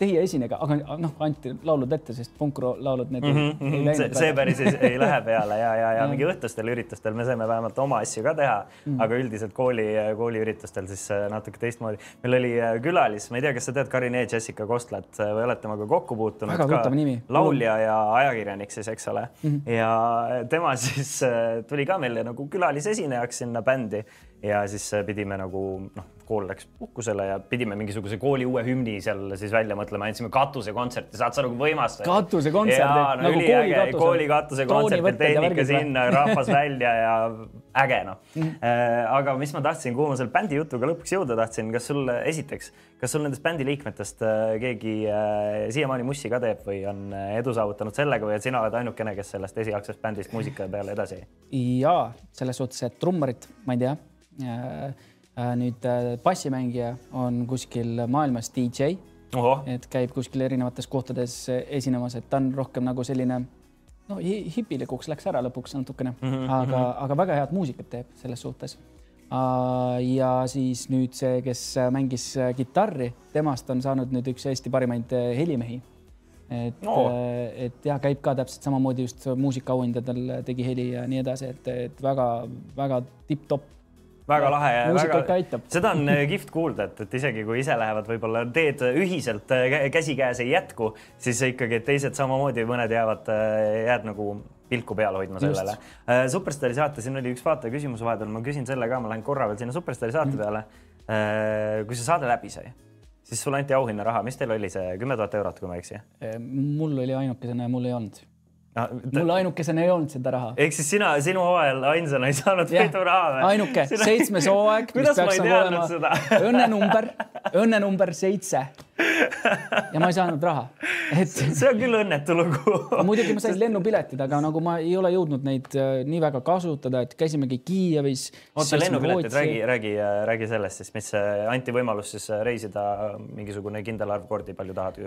teie esinege, aga noh, anti laulud ette, sest punkraulud need mm -hmm, ei, läinud. see, see päris ei, ei lähe peale ja, ja, ja mingi õhtustel üritustel me saime vähemalt oma asju ka teha mm, -hmm. aga üldiselt kooli, kooliüritustel siis äh, natuke teistmoodi. meil oli äh, külalis, ma ei tea, kas sa tead Karin E. Jessica Kostlat äh, või oled temaga kokku puutunud? väga tuttav nimi. laulja ja ajakirjanik siis, eks ole mm. -hmm. ja tema siis tuli ka meile nagu külalisesinejaks sinna bändi ja siis pidime nagu noh, kool läks puhkusele ja pidime mingisuguse kooli uue hümni seal siis välja mõtlema, andsime katusekontserti, saad sa nagu võimas? katusekontserti no, nagu kooli katuse, kooli katusekontsert, tehnika sinna, rahvas välja ja äge noh mm. -hmm. aga mis ma tahtsin, kuhu ma selle bändi jutuga lõpuks jõuda tahtsin, kas sul esiteks, kas sul nendest bändi liikmetest äh, keegi äh, siiamaani mussi ka teeb või on edu saavutanud sellega või et sina oled ainukene, kes sellest esialgsest bändist muusika peale edasi jaa, selles suhtes, et trummarit ma ei tea Äh, nüüd äh, bassimängija on kuskil maailmas DJ, et käib kuskil erinevates kohtades äh, esinemas, et ta on rohkem nagu selline no hipilikuks läks ära lõpuks natukene mm, -hmm. aga, aga väga head muusikat teeb selles suhtes. ja siis nüüd see, kes mängis kitarri, temast on saanud nüüd üks Eesti parimaid helimehi et no., et jah, käib ka täpselt samamoodi just muusikaauhindadel tegi heli ja nii edasi, et, et väga-väga tipp-topp väga lahe. muusika ikka aitab. seda on äh, kihvt kuulda, et, et isegi kui ise lähevad, võib-olla teed ühiselt äh, käsikäes ei jätku, siis ikkagi teised samamoodi, mõned jäävad, jääd nagu pilku peal hoidma sellele. Superstaari saate, siin oli üks vaataja küsimus vahepeal, ma küsin selle ka, ma lähen korra veel sinna Superstaari saate mhm. peale. kui see saade läbi sai, siis sulle anti auhinnaraha, mis teil oli see kümme tuhat eurot, kui ma ei eksi? mul oli ainukesena ja mul ei olnud no, ta... mul ainukesena ei olnud seda raha. ehk siis sina, sinu hooajal ainsana ei saanud võiduraha või? ainuke sina..., seitsmes hooaeg. kuidas ma ei teadnud olema... seda õnnenumber, õnnenumber seitse ja ma ei saanud raha, et. see on küll õnnetu lugu muidugi ma sain lennupiletid, aga nagu ma ei ole jõudnud neid äh, nii väga kasutada, et käisimegi Kiievis. oota, lennupiletid, räägi, räägi, äh, räägi sellest siis, mis anti võimalus siis äh, reisida mingisugune kindel arv kordi, palju tahad?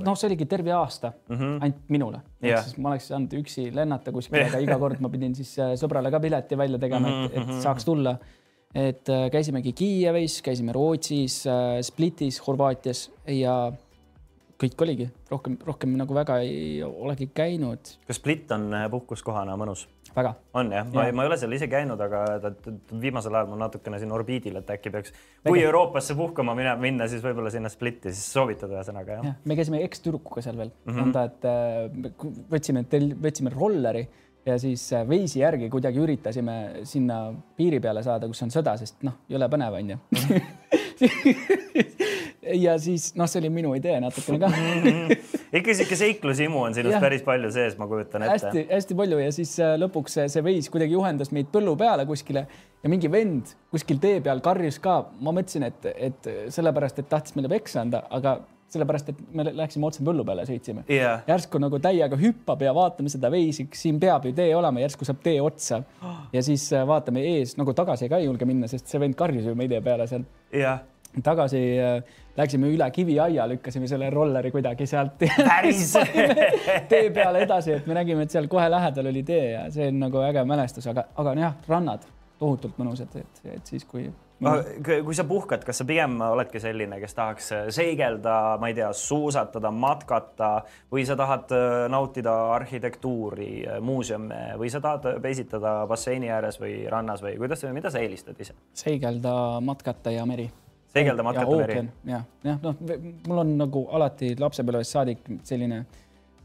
noh, see oligi terve aasta mm -hmm. ainult minule. siis ma oleks saanud üksi lennata kuskile, aga iga kord ma pidin siis sõbrale ka pileti välja tegema, et, et mhm, saaks tulla et äh, käisimegi Kiievis, käisime Rootsis, äh, Splitis, Horvaatias ja kõik oligi, rohkem, rohkem nagu väga ei olegi käinud. kas Split on äh, puhkuskohana mõnus? väga. on jah ja., ma ei ole seal ise käinud, aga ta, ta, viimasel ajal mul natukene siin orbiidil, et äkki peaks, kui. Euroopasse puhkama minna, minna, siis võib-olla sinna Splitti, siis soovitada ühesõnaga jah ja,. me käisime ekstüdrukuga seal veel mm, -hmm. nõnda et võtsime, võtsime rolleri ja siis äh, veisi järgi kuidagi üritasime sinna piiri peale saada, kus on sõda, sest noh, jõle põnev onju ja siis noh, see oli minu idee natukene ka ikka sihuke seiklushimu on sinust päris palju sees, ma kujutan ette hästi,. hästi palju ja siis äh, lõpuks see, see veis kuidagi juhendas meid põllu peale kuskile ja mingi vend kuskil tee peal karjus ka. ma mõtlesin, et, et sellepärast, et tahtis meile peksa anda, aga sellepärast et me läksime otse põllu peale, sõitsime. Yeah.. järsku nagu täiega hüppab ja vaatame seda veisi, siin peab ju tee olema, järsku saab tee otsa. ja siis äh, vaatame ees, nagu tagasi ka ei julge minna, sest see vend karjus ju meie peale seal. Yeah.. tagasi äh, läksime üle kiviaia, lükkasime selle rolleri kuidagi sealt. Tee peale edasi, et me nägime, et seal kohe lähedal oli tee ja see on nagu äge mälestus, aga, aga jah, rannad tohutult mõnusad, et, et siis, kui kui sa puhkad, kas sa pigem oledki selline, kes tahaks äh, seigelda, ma ei tea, suusatada, matkata või sa tahad äh, nautida arhitektuuri, äh, muuseume või sa tahad peisitada basseini ääres või rannas või kuidas, mida sa eelistad ise? seigelda, matkata ja meri. seigelda, matkata, meri? jah, jah, noh, mul on nagu alati lapsepõlvest saadik selline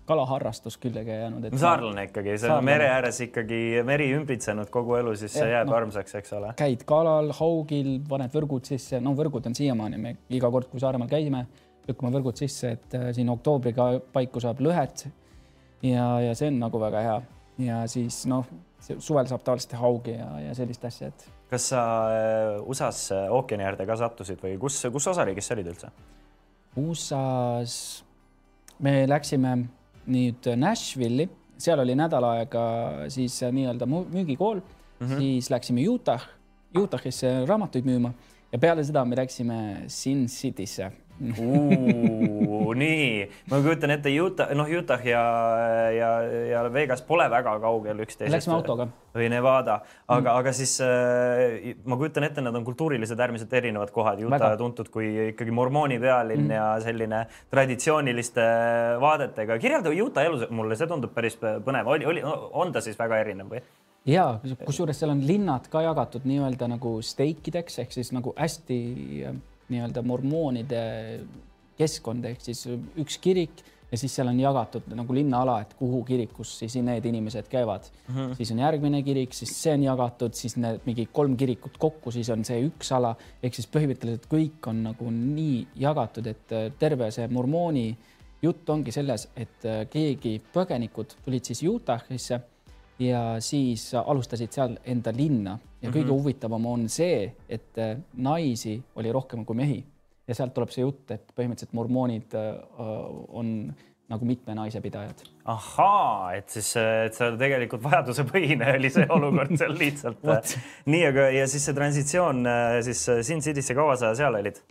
kalaharrastus külge jäänud. saarlane ikkagi, see on mere ääres ikkagi meri ümbritsenud kogu elu, siis see jääb no, armsaks, eks ole. käid kalal, haugil, paned võrgud sisse, no võrgud on siiamaani, me iga kord, kui Saaremaal käime, lükkame võrgud sisse, et äh, siin oktoobriga paiku saab lõhet. ja, ja see on nagu väga hea ja siis noh, suvel saab tavaliselt haugi ja, ja sellist asja, et. kas sa äh, USA-s äh, ookeani äärde ka sattusid või kus, kus osariigis sa olid üldse? USA-s me läksime nüüd Nashville'i, seal oli nädal aega siis nii-öelda müügikool mm, -hmm. siis läksime Utah, Utah'isse raamatuid müüma ja peale seda me läksime Sin City'sse nii, ma kujutan ette Utah, noh, Utah ja, ja, ja Vegas pole väga kaugel üksteisest. Läksime autoga. või Nevada, aga mm., aga siis äh, ma kujutan ette, nad on kultuuriliselt äärmiselt erinevad kohad. Utah väga. tuntud kui ikkagi mormooni pealinn mm. ja selline traditsiooniliste vaadetega. kirjelda Utah elu mulle, see tundub päris põnev. oli, oli, on ta siis väga erinev või? ja kusjuures seal on linnad ka jagatud nii-öelda nagu steikideks ehk siis nagu hästi nii-öelda mormoonide keskkond ehk siis üks kirik ja siis seal on jagatud nagu linnaala, et kuhu kirikus siis need inimesed käivad mm. -hmm. siis on järgmine kirik, siis see on jagatud, siis need mingi kolm kirikut kokku, siis on see üks ala ehk siis põhimõtteliselt kõik on nagu nii jagatud, et äh, terve see mormooni jutt ongi selles, et äh, keegi põgenikud tulid siis Utah'isse ja siis alustasid seal enda linna ja kõige mm -hmm. huvitavam on see, et äh, naisi oli rohkem kui mehi ja sealt tuleb see jutt, et põhimõtteliselt mormoonid äh, on nagu mitme naise pidajad. ahaa, et siis, et see tegelikult vajadusepõhine oli see olukord seal lihtsalt nii, aga ja siis see transitsioon äh, siis Sin City'sse, kaua sa seal olid?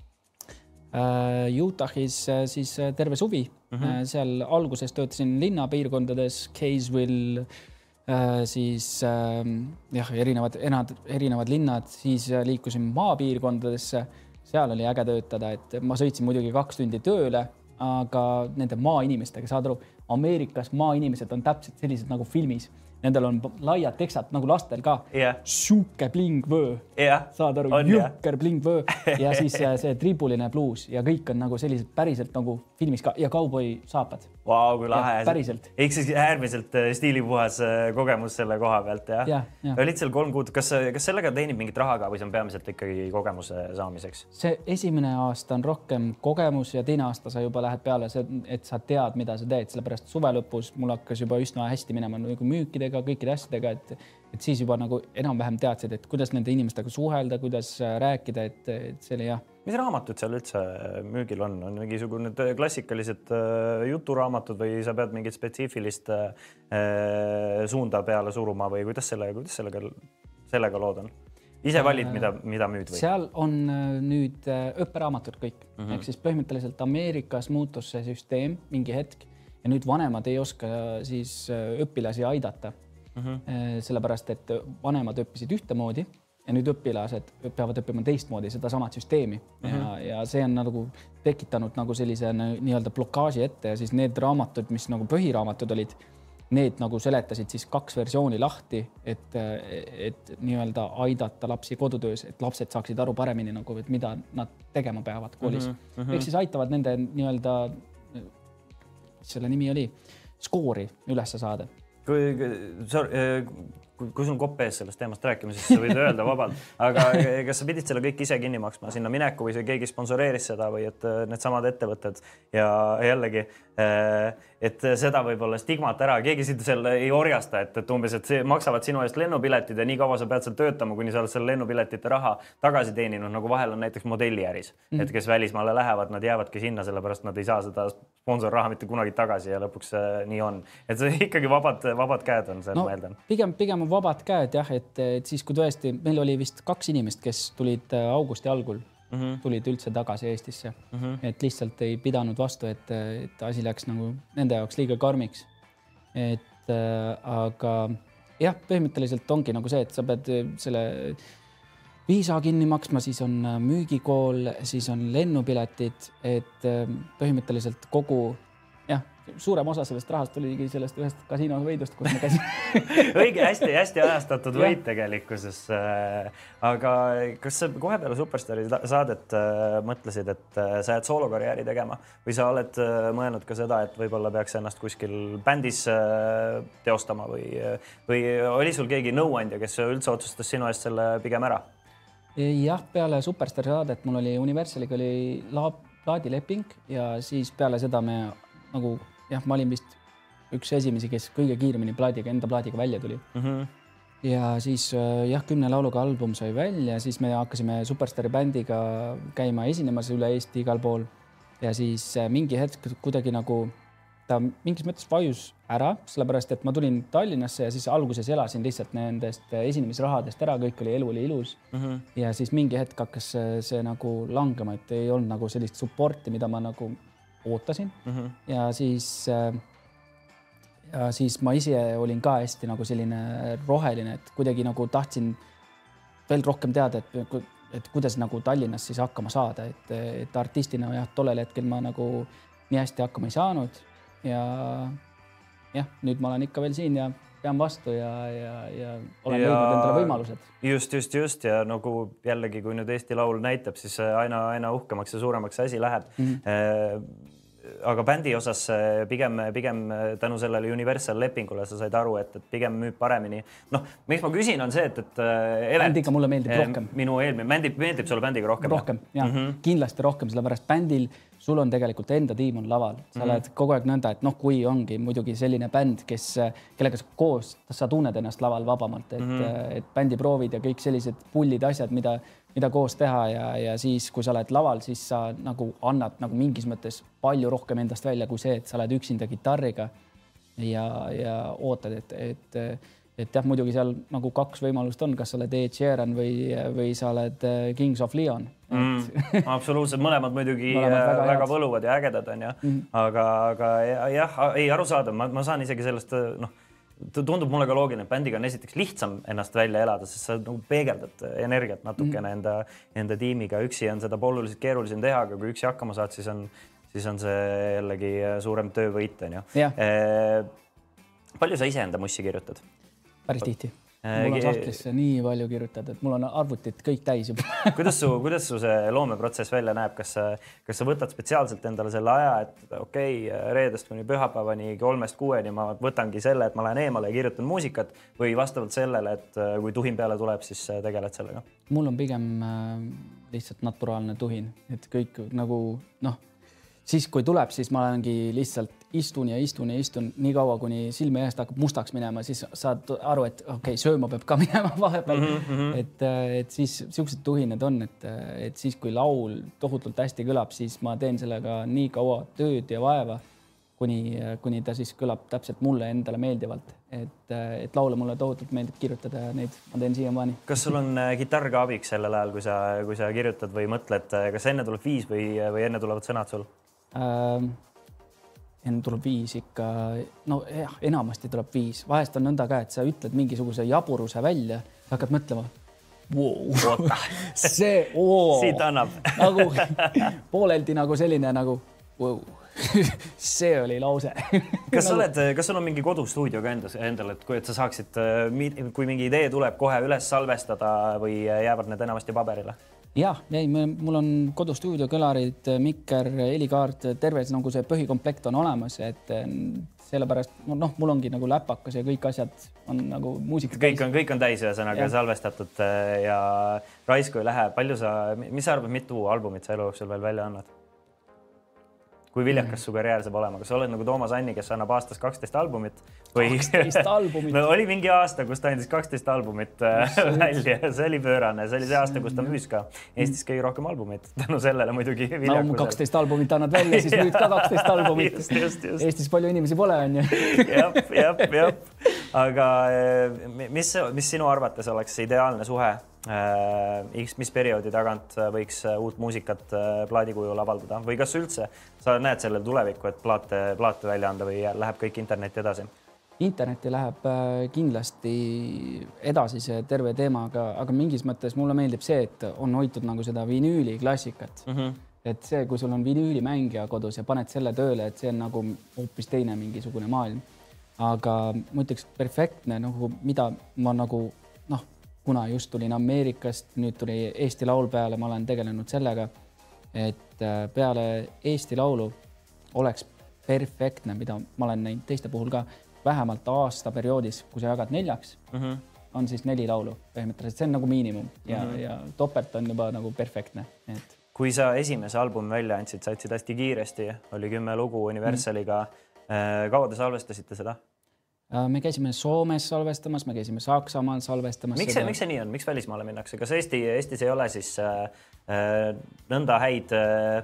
Utah'is siis terve suvi mm, -hmm. seal alguses töötasin linnapiirkondades, Kaysville siis ähm, jah, erinevad, erinevad linnad, siis äh, liikusin maapiirkondadesse, seal oli äge töötada, et ma sõitsin muidugi kaks tundi tööle, aga nende maainimestega, saad aru, Ameerikas maainimesed on täpselt sellised nagu filmis nendel on laiad teksad nagu lastel ka yeah.. sihuke blingvöö yeah., saad aru, jõhker blingvöö ja siis äh, see triibuline bluus ja kõik on nagu sellised päriselt nagu filmis ka ja kauboi saapad. Vau, kui lahe. päriselt. ehk siis äärmiselt äh, stiilipuhas äh, kogemus selle koha pealt jah ja,? Ja. olid seal kolm kuud, kas, kas sellega teenib mingit raha ka või see on peamiselt ikkagi kogemuse saamiseks? see esimene aasta on rohkem kogemus ja teine aasta sa juba lähed peale, et sa tead, mida sa teed, sellepärast suve lõpus mul hakkas juba üsna hästi minema nagu müükidega asjadega, kõikide asjadega, et, et siis juba nagu enam-vähem teadsid, et kuidas nende inimestega suhelda, kuidas äh, rääkida, et, et see oli jah. mis raamatud seal üldse müügil on, on mingisugune klassikalised äh, juturaamatud või sa pead mingit spetsiifilist äh, suunda peale suruma või kuidas selle, kuidas sellega, sellega lood on? ise valid, mida, mida müüd või? seal on nüüd õpperaamatud kõik mm -hmm. ehk siis põhimõtteliselt Ameerikas muutus see süsteem mingi hetk ja nüüd vanemad ei oska siis õpilasi aidata mm. -hmm. sellepärast, et vanemad õppisid ühtemoodi ja nüüd õpilased peavad õppima teistmoodi sedasamat süsteemi mm -hmm. ja, ja see on nagu tekitanud nagu sellise nii-öelda blokaaži ette ja siis need raamatud, mis nagu põhiraamatud olid, need nagu seletasid siis kaks versiooni lahti, et, et nii-öelda aidata lapsi kodutöös, et lapsed saaksid aru paremini nagu, et mida nad tegema peavad koolis mm. -hmm. ehk siis aitavad nende nii-öelda, mis selle nimi oli, skoori üles saada kui eh, kui, kui sul on kopp ees sellest teemast rääkima, siis sa võid öelda vabalt, aga kas sa pidid selle kõik ise kinni maksma sinna mineku või see keegi sponsoreeris seda või et eh, needsamad ettevõtted? Ja jällegi eh, et seda võib-olla stigmat ära, keegi sind seal ei orjasta, et, et umbes, et see maksavad sinu eest lennupiletid ja nii kaua sa pead seal töötama, kuni sa oled selle lennupiletite raha tagasi teeninud, nagu vahel on näiteks modelliäris mm, -hmm. et kes välismaale lähevad, nad jäävadki sinna, sellepärast nad ei saa seda sponsorraha mitte kunagi tagasi ja lõpuks äh, nii on, et see ikkagi vabad, vabad käed on see no,, ma eeldan. pigem, pigem on vabad käed jah, et, et siis, kui tõesti meil oli vist kaks inimest, kes tulid äh, augusti algul mm -hmm. tulid üldse tagasi Eestisse mm. -hmm. et lihtsalt ei pidanud vastu, et, et asi läks nagu nende jaoks liiga karmiks. et äh, aga jah, põhimõtteliselt ongi nagu see, et sa pead äh, selle viisa kinni maksma, siis on äh, müügikool, siis on lennupiletid, et äh, põhimõtteliselt kogu suurem osa sellest rahast tuligi sellest ühest kasiinovõidust, kus ma käisin õige hästi,, hästi-hästi ajastatud võit tegelikkuses. Äh, aga kas sa kohe peale Superstaari saadet äh, mõtlesid, et äh, sa jääd soolokarjääri tegema või sa oled mõelnud ka seda, et võib-olla peaks ennast kuskil bändis teostama või, või oli sul keegi nõuandja, kes üldse otsustas sinu eest selle pigem ära? jah, peale Superstaari saadet mul oli Universaliga oli plaadileping ja siis peale seda me nagu jah, ma olin vist üks esimesi, kes kõige kiiremini plaadiga, enda plaadiga välja tuli mm. -hmm. ja siis äh, jah, kümne lauluga album sai välja, siis me hakkasime Superstaari bändiga käima esinemas üle Eesti igal pool. ja siis äh, mingi hetk kuidagi nagu ta mingis mõttes vajus ära, sellepärast et ma tulin Tallinnasse ja siis alguses elasin lihtsalt nendest esinemisrahadest ära, kõik oli, elu oli ilus mm. -hmm. ja siis mingi hetk hakkas see, see nagu langema, et ei olnud nagu sellist support'i, mida ma nagu ootasin mm. -hmm. ja siis äh, ja siis ma ise olin ka hästi nagu selline roheline, et kuidagi nagu tahtsin veel rohkem teada, et, et kuidas nagu Tallinnas siis hakkama saada, et, et artistina jah, tollel hetkel ma nagu nii hästi hakkama ei saanud ja jah, nüüd ma olen ikka veel siin ja pean vastu ja, ja, ja olen ja leidnud endale võimalused. just, just, just ja nagu jällegi, kui nüüd Eesti Laul näitab, siis aina, aina uhkemaks ja suuremaks asi läheb mm. -hmm aga bändi osas pigem, pigem eh, tänu sellele Universal lepingule sa said aru, et, et pigem müüb paremini. noh, miks ma küsin, on see, et, et eh, Event, bändiga mulle meeldib rohkem. minu eelmine, meeldib, meeldib sulle bändiga rohkem? rohkem ja mm -hmm. kindlasti rohkem, sellepärast bändil sul on tegelikult enda tiim on laval, sa mm -hmm. oled kogu aeg nõnda, et noh, kui ongi muidugi selline bänd, kes, kellega sa koos, sa tunned ennast laval vabamalt, et mm, -hmm. et bändiproovid ja kõik sellised pullid asjad, mida mida koos teha ja, ja siis, kui sa oled laval, siis sa nagu annad nagu mingis mõttes palju rohkem endast välja kui see, et sa oled üksinda kitarriga ja, ja ootad, et, et, et jah, muidugi seal nagu kaks võimalust on, kas sa oled Ed Sheeran või, või sa oled äh, Kings of Leon mm,. absoluutselt, mõlemad muidugi mõlemad väga, äh, väga võluvad ja ägedad on ju mm, -hmm. aga, aga jah, ei arusaadav, ma, ma saan isegi sellest noh tundub mulle ka loogiline, et bändiga on esiteks lihtsam ennast välja elada, sest sa nagu peegeldad energiat natukene mm. enda, enda tiimiga, üksi on seda oluliselt keerulisem teha, aga kui üksi hakkama saad, siis on, siis on see jällegi suurem töövõit, on ju. palju sa iseenda mussi kirjutad? päris tihti Äh, mul on sahtlisse nii palju kirjutatud, mul on arvutid kõik täis juba kuidas su, kuidas su see loomeprotsess välja näeb, kas sa, kas sa võtad spetsiaalselt endale selle aja, et okei okay,, reedest kuni pühapäevani kolmest kuueni ma võtangi selle, et ma lähen eemale ja kirjutan muusikat või vastavalt sellele, et äh, kui tuhin peale tuleb, siis äh, tegeled sellega? mul on pigem lihtsalt naturaalne tuhin, et kõik nagu noh siis, kui tuleb, siis ma olengi lihtsalt istun ja istun ja istun nii kaua, kuni silme eest hakkab mustaks minema, siis saad aru, et okei okay,, sööma peab ka minema vahepeal mm. -hmm. et, et siis siuksed tuhinad on, et, et siis, kui laul tohutult hästi kõlab, siis ma teen sellega nii kaua tööd ja vaeva, kuni, kuni ta siis kõlab täpselt mulle endale meeldivalt. et, et laule mulle tohutult meeldib kirjutada ja neid ma teen siiamaani. kas sul on äh, kitarr ka abiks sellel ajal, kui sa, kui sa kirjutad või mõtled, kas enne tuleb viis või, või enne tulevad sõnad sul? äh,. Enne tuleb viis ikka, no jah, enamasti tuleb viis, vahest on nõnda ka, et sa ütled mingisuguse jaburuse välja, hakkad mõtlema wow. see oo, siit annab nagu pooleldi nagu selline nagu wow. see oli lause kas sa oled, kas sul on mingi kodustuudio ka endas, endal, et kui, et sa saaksid, kui mingi idee tuleb kohe üles salvestada või jäävad need enamasti paberile? Jah, ei, mul on kodustuudio, kõlarid, mikker, helikaart, terve nagu see põhikomplekt on olemas, et sellepärast noh, mul ongi nagu läpakas ja kõik asjad on nagu muusika. kõik on, kõik on täis, ühesõnaga salvestatud ja raisku ei lähe. palju sa, mis sa arvad, mitu albumit sa elu jooksul veel välja annad? Kui viljakas su karjäär saab olema, kas sa oled nagu Toomas Anni, kes annab aastas kaksteist albumit või? kaksteist albumit. No oli mingi aasta, kus ta andis kaksteist albumit äh, välja, see oli pöörane, see oli see aasta, kus ta müüs ka. Eestis kõige rohkem albumit, tänu sellele muidugi. no kaksteist albumit annad välja, siis müüd ka kaksteist albumit. Eestis palju inimesi pole, onju. jah, jah, jah, aga äh, mis, mis sinu arvates oleks ideaalne suhe Äh, X, mis perioodi tagant võiks uut muusikat plaadi kujul avaldada? Või kas üldse sa näed sellel tulevikku, et plaate, plaate välja anda või läheb kõik internetti edasi? internetti läheb kindlasti edasi see terve teema, aga, aga mingis mõttes mulle meeldib see, et on hoitud nagu seda vinüüli klassikat mm. -hmm. et see, kui sul on vinüülimängija kodus ja paned selle tööle, et see on nagu hoopis teine mingisugune maailm. aga ma ütleks perfektne nagu, mida ma nagu kuna just tulin Ameerikast, nüüd tuli Eesti Laul peale, ma olen tegelenud sellega, et äh, peale Eesti Laulu oleks perfektne, mida ma olen näinud teiste puhul ka, vähemalt aasta perioodis, kui sa jagad neljaks mm, -hmm. on siis neli laulu põhimõtteliselt, see on nagu miinimum ja mm, -hmm. ja topelt on juba nagu perfektne, et. kui sa esimese albumi välja andsid, sa andsid hästi kiiresti, oli kümme lugu Universaliga mm. kaua te salvestasite seda? Äh, me käisime Soomes salvestamas, me käisime Saksamaal salvestamas. miks see, miks see nii on, miks välismaale minnakse, kas Eesti, Eestis ei ole siis äh, äh nõnda häid äh,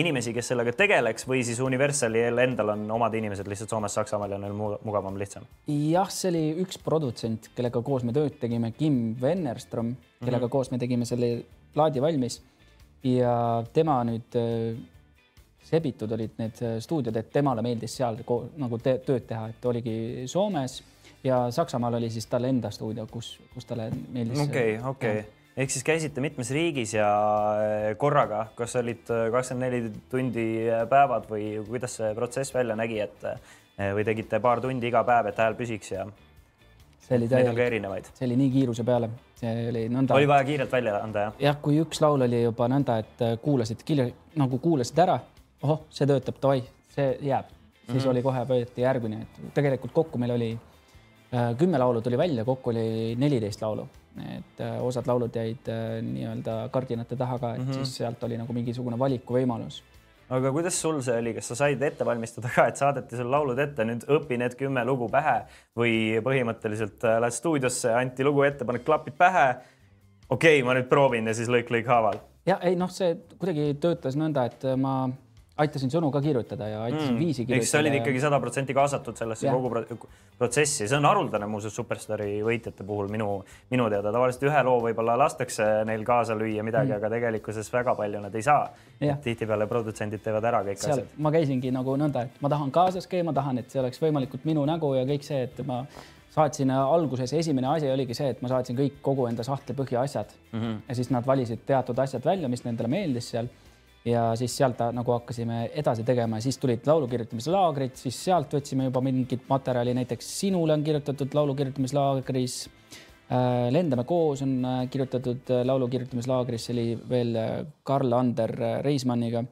inimesi, kes sellega tegeleks või siis Universalil endal on omad inimesed lihtsalt Soomes, Saksamaal ja neil mu- mugavam, lihtsam? jah, see oli üks produtsent, kellega koos me tööd tegime, Kim Wennerström, kellega mm -hmm. koos me tegime selle plaadi valmis ja tema nüüd äh, sebitud olid need äh, stuudiod, et temale meeldis seal nagu te tööd teha, et oligi Soomes ja Saksamaal oli siis tal enda stuudio, kus, kus talle meeldis. okei, okei ehk siis käisite mitmes riigis ja äh, korraga, kas olid kakskümmend neli tundi äh, päevad või kuidas see protsess välja nägi, et äh, või tegite paar tundi iga päev, et hääl püsiks ja see oli täielik, erinevaid? see oli nii kiiruse peale, see oli nõnda. oli vaja kiirelt välja anda, jah? jah, kui üks laul oli juba nõnda, et äh, kuulasid nagu kuulasid ära, ohoh, see töötab, davai, see jääb, siis mm -hmm. oli kohe võeti järgmine, et tegelikult kokku meil oli äh, kümme laulu tuli välja, kokku oli neliteist laulu, et äh, osad laulud jäid äh, nii-öelda kardinate taha ka, et mm -hmm. siis sealt oli nagu mingisugune valikuvõimalus. aga kuidas sul see oli, kas sa said ette valmistada ka, et saadeti sulle laulud ette, nüüd õpi need kümme lugu pähe või põhimõtteliselt äh, lähed stuudiosse, anti lugu ette, paned klapid pähe. okei okay,, ma nüüd proovin ja siis lõik lõik haaval. ja ei noh, see kuidagi töötas nõnda, et ma aitasin sõnu ka kirjutada ja aitasin mm. viisi kirjutada. ehk sa olid ja- ikkagi sada protsenti kaasatud sellesse Jah. kogu pro protsessi, see on haruldane muuseas Superstaari võitjate puhul minu, minu teada, tavaliselt ühe loo võib-olla lastakse neil kaasa lüüa midagi mm., aga tegelikkuses väga palju nad ei saa. Tihtipeale produtsendid teevad ära kõik seal asjad. ma käisingi nagu nõnda, et ma tahan kaasas käia, ma tahan, et see oleks võimalikult minu nägu ja kõik see, et ma saatsin alguses, esimene asi oligi see, et ma saatsin kõik kogu enda sahtli põhja asjad mm -hmm. ja siis nad valisid teatud asjad välja, mis nendele meeldis seal. Ja siis sealt nagu hakkasime edasi tegema ja siis tulid laulu kirjutamislaagrid, siis sealt võtsime juba mingit materjali, näiteks Sinule on kirjutatud laulu kirjutamislaagris. Lendame koos on äh, kirjutatud äh, laulu kirjutamislaagris, see oli veel äh, Karl-Ander Reismanniga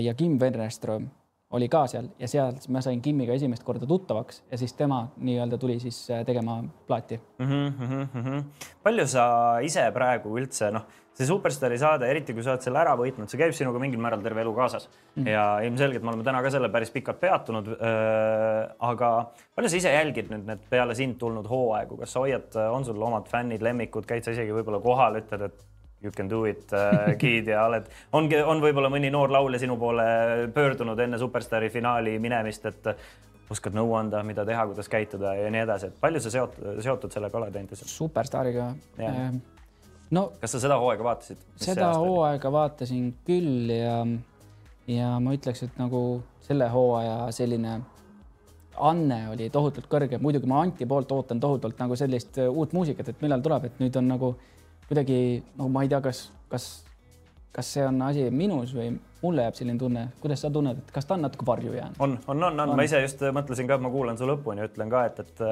ja Kim Wennerström oli ka seal ja seal ma sain Kimmiga esimest korda tuttavaks ja siis tema nii-öelda tuli siis äh, tegema plaati. mm. -hmm, mm -hmm. palju sa ise praegu üldse noh, see Superstaari saade, eriti kui sa oled selle ära võitnud, see käib sinuga mingil määral terve elu kaasas mm -hmm. ja ilmselgelt me oleme täna ka selle päris pikalt peatunud äh,. aga palju sa ise jälgid nüüd need peale sind tulnud hooaegu, kas sa hoiad, on sul omad fännid, lemmikud, käid sa isegi võib-olla kohal, ütled, et you can do it äh, kid ja oled, ongi, on võib-olla mõni noor laulja sinu poole pöördunud enne Superstaari finaali minemist, et oskad nõu anda, mida teha, kuidas käituda ja nii edasi, et palju sa seotud, seotud sellega oled endiselt? superstaariga äh, no kas sa seda hooaega vaatasid? seda hooaega vaatasin küll ja, ja ma ütleks, et nagu selle hooaja selline anne oli tohutult kõrge, muidugi ma Anti poolt ootan tohutult nagu sellist äh, uut muusikat, et millal tuleb, et nüüd on nagu kuidagi, no ma ei tea, kas, kas, kas see on asi minus või mulle jääb selline tunne, kuidas sa tunned, et kas ta on natuke varju jäänud? on, on, on, on, ma ise just mõtlesin ka, et ma kuulan su lõpuni ja ütlen ka, et, et,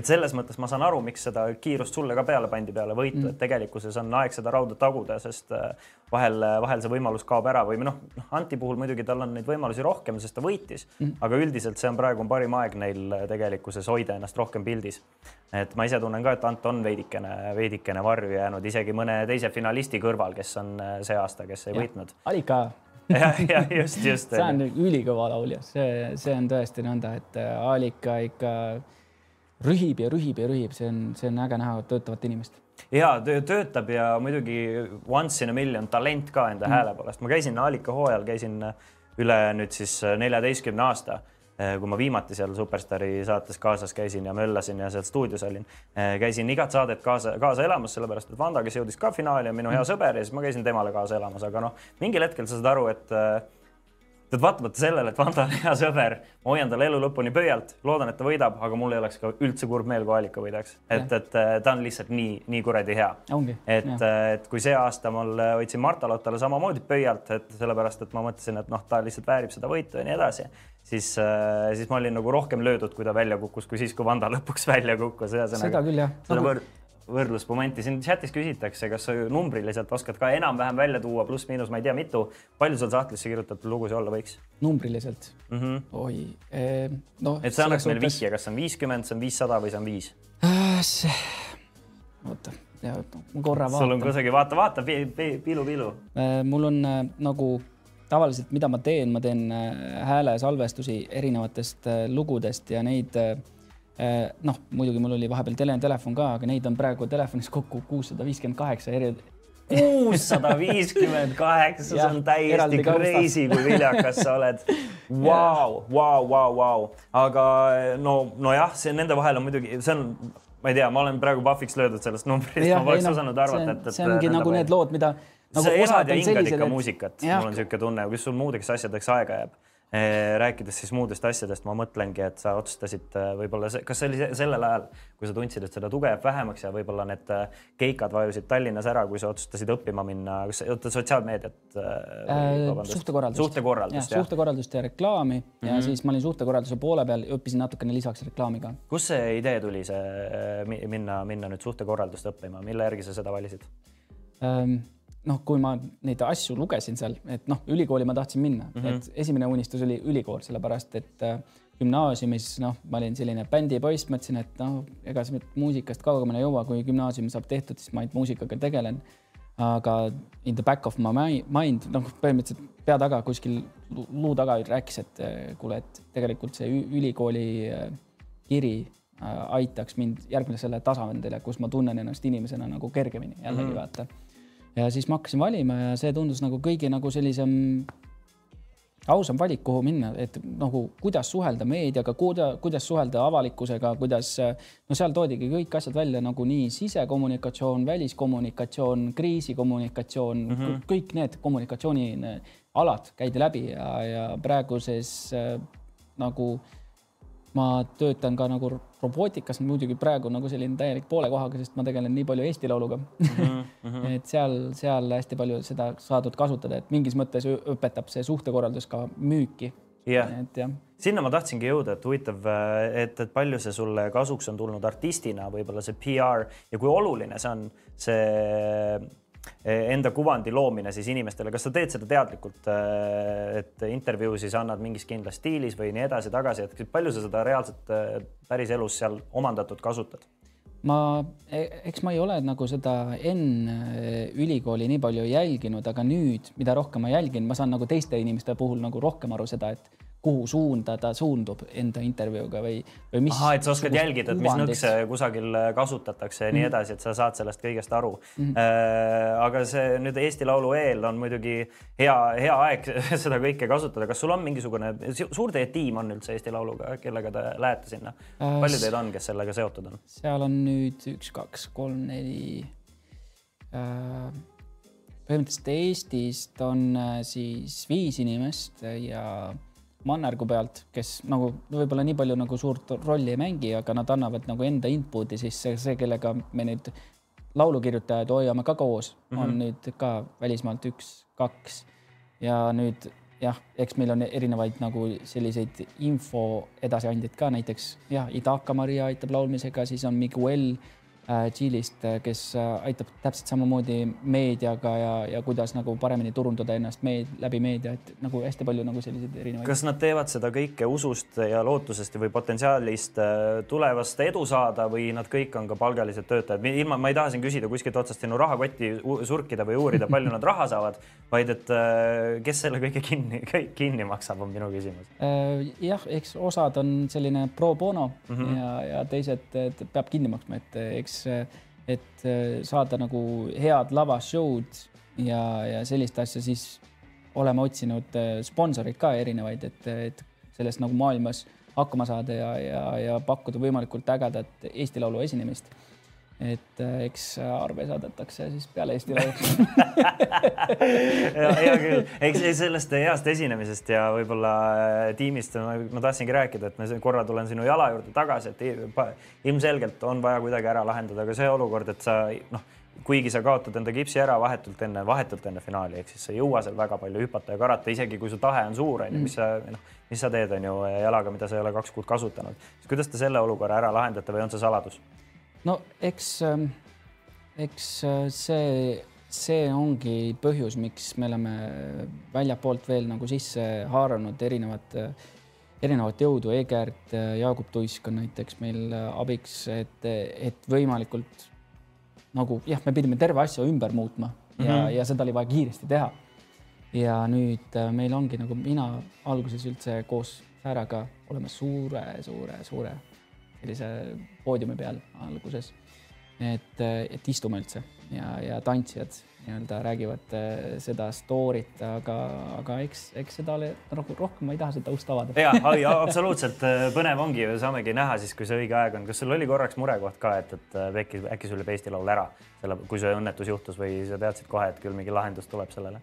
et selles mõttes ma saan aru, miks seda kiirust sulle ka peale pandi peale võitu mm., et tegelikkuses on aeg seda rauda taguda, sest äh, vahel, vahel see võimalus kaob ära või noh, noh, Anti puhul muidugi tal on neid võimalusi rohkem, sest ta võitis mm., aga üldiselt see on praegu on parim aeg neil tegelikkuses hoida ennast rohkem pildis. et ma ise tunnen ka, et Ant on veidikene, veidikene varju jäänud isegi mõne teise finalisti kõrval, kes on äh, see aasta, kes ei võitnud. Alika, jah, jah, just, just. see on ülikõva laulja, see, see on tõesti nõnda, et äh, Alika ikka rühib ja rühib ja rühib, see on, see on äge näha töötavat inimest. ja töötab ja muidugi once in a million talent ka enda mm. hääle poolest. ma käisin Alika hooajal, käisin üle nüüd siis neljateistkümne aasta, kui ma viimati seal Superstaari saates kaasas käisin ja möllasin ja seal stuudios olin. käisin igat saadet kaasa, kaasa elamas, sellepärast et Vanda, kes jõudis ka finaali, on minu hea sõber ja siis ma käisin temale kaasa elamas, aga noh, mingil hetkel sa saad aru, et et vaatamata sellele, et Vanda on hea sõber, ma hoian talle elu lõpuni pöialt, loodan, et ta võidab, aga mul ei oleks ka üldse kurb meel, kui Alika võidaks, et, et ta on lihtsalt nii, nii kuradi hea. et, et kui see aasta mul hoidsin Marta Lottale samamoodi pöialt, et sellepärast, et ma mõtlesin, et noh, ta lihtsalt väärib seda võitu ja nii edasi, siis, siis ma olin nagu rohkem löödud, kui ta välja kukkus, kui siis, kui Vanda lõpuks välja kukkus. seda küll jah. seda võr võrdlusmomenti siin chatis küsitakse, kas sa numbriliselt oskad ka enam-vähem välja tuua, pluss-miinus, ma ei tea, mitu, palju sul sahtlisse kirjutatud lugusid olla võiks? numbriliselt mm? -hmm. oi eh,, no. et sa annaks meile vihje, kas see on viiskümmend, see on viissada või see on viis? oota, ma korra vaatan. sul on kusagil, vaata, vaata pi, pi, piilu-piilu eh,. mul on eh, nagu tavaliselt, mida ma teen, ma teen eh, häälesalvestusi erinevatest eh, lugudest ja neid eh, noh, muidugi mul oli vahepeal tele, telefon ka, aga neid on praegu telefonis kokku kuussada viiskümmend kaheksa eri, kuussada viiskümmend kaheksa, see on täiesti crazy, kui viljakas sa oled. Vau, vau, vau, vau, aga no, nojah, see nende vahel on muidugi, see on, ma ei tea, ma olen praegu pahviks löödud sellest numbrist, ma poleks no, osanud arvata, et, et. see ongi nagu need lood, mida nagu. sa elad ja hingad ikka et... muusikat, mul on niisugune tunne, kus sul muudeks asjadeks aega jääb Eh, rääkides siis muudest asjadest, ma mõtlengi, et sa otsustasid eh, võib-olla, kas see oli sellel ajal, kui sa tundsid, et seda tuge jääb vähemaks ja võib-olla need eh, keikad vajusid Tallinnas ära, kui sa otsustasid õppima minna, kas oota sotsiaalmeediat äh,? suhtekorraldust. suhtekorraldust, jah. suhtekorraldust ja reklaami mm -hmm. ja mhm. siis ma olin suhtekorralduse poole peal, õppisin natukene lisaks reklaami ka. kust see idee tuli, see minna, minna nüüd suhtekorraldust õppima, mille järgi sa seda valisid ähm,? Noh, kui ma neid asju lugesin seal, et noh, ülikooli ma tahtsin minna mm, -hmm. et esimene unistus oli ülikool, sellepärast et äh, gümnaasiumis noh, ma olin selline bändipoiss, mõtlesin, et noh, ega sa muusikast kaugemale ei jõua, kui gümnaasium saab tehtud, siis ma ainult muusikaga tegelen. aga in the back of my mind, noh, põhimõtteliselt pea taga kuskil luu taga rääkis, et äh, kuule, et tegelikult see ülikooli äh, kiri aitaks mind järgmisele tasandile, kus ma tunnen ennast inimesena nagu kergemini jällegi mm -hmm. vaata ja siis ma hakkasin valima ja see tundus nagu kõigi nagu sellisem ausam valik, kuhu minna, et nagu kuidas suhelda meediaga, kuida-, kuidas suhelda avalikkusega, kuidas, no seal toodigi kõik asjad välja nagu nii sisekommunikatsioon, väliskommunikatsioon, kriisikommunikatsioon mm, -hmm. kõik need kommunikatsioonialad käidi läbi ja, ja praeguses äh, nagu äh, ma töötan ka nagu robootikas, muidugi praegu nagu selline täielik poole kohaga, sest ma tegelen nii palju Eesti Lauluga mm. -hmm. et seal, seal hästi palju seda saadud kasutada, et mingis mõttes õpetab see suhtekorraldus ka müüki. jah, sinna ma tahtsingi jõuda, et huvitav, et, et palju see sulle kasuks on tulnud artistina, võib-olla see PR ja kui oluline see on, see enda kuvandi loomine siis inimestele, kas sa teed seda teadlikult, eh, et intervjuusid annad mingis kindlas stiilis või nii edasi-tagasi, et palju sa seda reaalselt eh, päriselus seal omandatud kasutad? ma, e-, eks ma ei ole nagu seda enne ülikooli nii palju jälginud, aga nüüd, mida rohkem ma jälgin, ma saan nagu teiste inimeste puhul nagu rohkem aru seda, et kuhu suunda ta suundub enda intervjuuga või, või mis. ahah, et sa oskad jälgida, et mis nõkse kusagil kasutatakse ja nii mhm. edasi, et sa saad sellest kõigest aru mm. -hmm. Äh, aga see nüüd Eesti Laulu eel on muidugi hea, hea aeg seda kõike kasutada. kas sul on mingisugune, suur teie tiim on üldse Eesti Lauluga, kellega te lähete sinna äh,? palju teid on, kes sellega seotud on? seal on nüüd üks, kaks, kolm, neli äh, põhimõtteliselt Eestist on äh, siis viis inimest ja mannergu pealt, kes nagu võib-olla nii palju nagu suurt rolli ei mängi, aga nad annavad nagu enda input'i sisse, see, kellega me nüüd laulukirjutajaid hoiame ka koos mm, -hmm. on mhm. nüüd ka välismaalt üks-kaks ja nüüd jah, eks meil on erinevaid nagu selliseid info edasiandjaid ka, näiteks jah, Idaka Maria aitab laulmisega, siis on Miguel Tšiilist, äh, kes äh, aitab täpselt samamoodi meediaga ja, ja kuidas nagu paremini turundada ennast meed, läbi meedia, et nagu hästi palju nagu selliseid erinevaid. kas nad teevad seda kõike usust ja lootusest või potentsiaalist tulevast edu saada või nad kõik on ka palgalised töötajad? ilma, ma ei taha siin küsida kuskilt otsast sinu rahakotti surkida või uurida, palju nad raha saavad, vaid et kes selle kõige kinni, kinni maksab, on minu küsimus. jah, eks osad on selline pro bono mm -hmm. ja, ja teised peab kinni maksma, et eks näiteks, et saada nagu head lavashow'd ja, ja sellist asja, siis oleme otsinud äh, sponsoreid ka erinevaid, et, et sellest nagu maailmas hakkama saada ja, ja, ja pakkuda võimalikult ägedat Eesti Laulu esinemist et äh, eks arve saadetakse siis peale Eesti Laulu hea küll, eks sellest heast esinemisest ja võib-olla äh, tiimist ma, ma tahtsingi rääkida, et ma korra tulen sinu jala juurde tagasi, et ilmselgelt on vaja kuidagi ära lahendada ka see olukord, et sa noh, kuigi sa kaotad enda kipsi ära vahetult enne, vahetult enne finaali, ehk siis sa ei jõua seal väga palju hüpata ja karata, isegi kui su tahe on suur, onju, mis sa noh, mis sa teed, onju, jalaga, mida sa ei ole kaks kuud kasutanud. kuidas te selle olukorra ära lahendate või on see saladus? No eks, ähm, eks äh, see, see ongi põhjus, miks me oleme väljapoolt veel nagu sisse haaranud erinevat, erinevat jõudu. Egert, äh, Jaagup Tuisk on näiteks meil äh, abiks, et, et võimalikult nagu jah, me pidime terve asja ümber muutma ja mm, -hmm. ja seda oli vaja kiiresti teha. ja nüüd meil ongi nagu mina alguses üldse koos Sääraga oleme suure, suure, suure sellise poodiumi peal alguses. et, et istume üldse ja, ja tantsijad nii-öelda räägivad äh, seda story't, aga, aga eks, eks seda ole nagu rohkem ma ei taha seda ust avada. ja, absoluutselt äh, põnev ongi, saamegi näha siis, kui see õige aeg on. kas sul oli korraks murekoht ka, et, et äkki, äkki sul jääb Eesti Laul ära, selle, kui see õnnetus juhtus või sa teadsid kohe, et küll mingi lahendus tuleb sellele?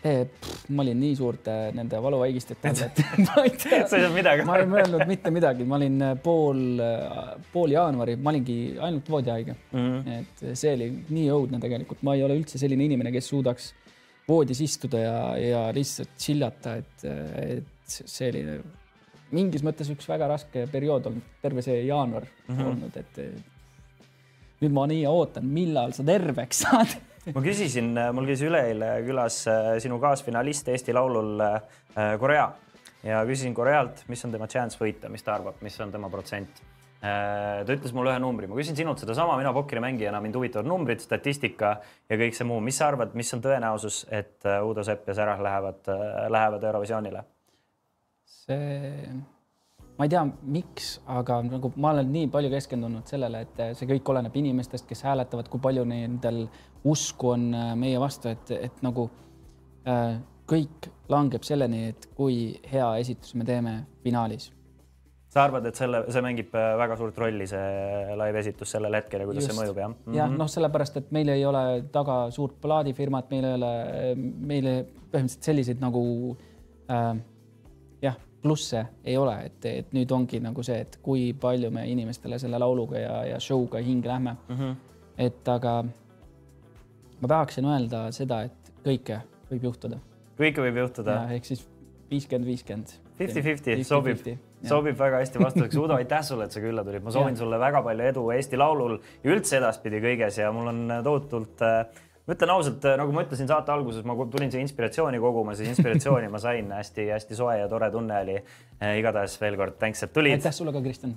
Ma olin nii suurte nende valuvaigistite all, et ma ei tea. sa ei saanud midagi. ma ei mõelnud mitte midagi, ma olin äh, pool, äh, pool jaanuari, ma olingi ainult voodihaige mm. -hmm. et see oli nii õudne tegelikult, ma ei ole üldse selline inimene, kes suudaks voodis istuda ja, ja lihtsalt chillata, et, et see oli mingis mõttes üks väga raske periood olnud, terve see jaanuar mm -hmm. olnud, et nüüd ma nii ootan, millal sa terveks saad ma küsisin, mul käis üleeile külas äh, sinu kaasfinalist Eesti Laulul äh, Korea ja küsisin Korealt, mis on tema chance võita, mis ta arvab, mis on tema protsent. Äh, ta ütles mulle ühe numbri, ma küsin sinult sedasama, mina pokkerimängijana, mind huvitavad numbrid, statistika ja kõik see muu. mis sa arvad, mis on tõenäosus, et Uudo Sepp ja Särah lähevad, lähevad Eurovisioonile? see ma ei tea, miks, aga nagu ma olen nii palju keskendunud sellele, et see kõik oleneb inimestest, kes hääletavad, kui palju nendel usku on äh, meie vastu, et, et nagu äh, kõik langeb selleni, et kui hea esitus me teeme finaalis. sa arvad, et selle, see mängib väga suurt rolli, see live esitus sellel hetkel ja kuidas Just. see mõjub, jah mm -hmm.? jah, noh, sellepärast, et meil ei ole taga suurt plaadifirmat, meil ei ole, meile põhimõtteliselt selliseid nagu äh, jah plusse ei ole, et, et nüüd ongi nagu see, et kui palju me inimestele selle lauluga ja, ja show'ga hinge lähme mm. -hmm. et aga ma tahaksin öelda seda, et kõike võib juhtuda. kõike võib juhtuda. ehk siis viiskümmend, viiskümmend. Fifty-fifty sobib, sobib väga hästi vastuseks. Udo, aitäh sulle, et sa külla tulid. ma soovin ja. sulle väga palju edu Eesti Laulul ja üldse edaspidi kõiges ja mul on tohutult äh, ma ütlen ausalt, äh, nagu ma ütlesin saate alguses, ma tulin siia inspiratsiooni koguma, siis inspiratsiooni ma sain hästi-hästi soe ja tore tunne oli. Äh, igatahes veel kord thanks, et tulid. aitäh sulle ka, Kristjan.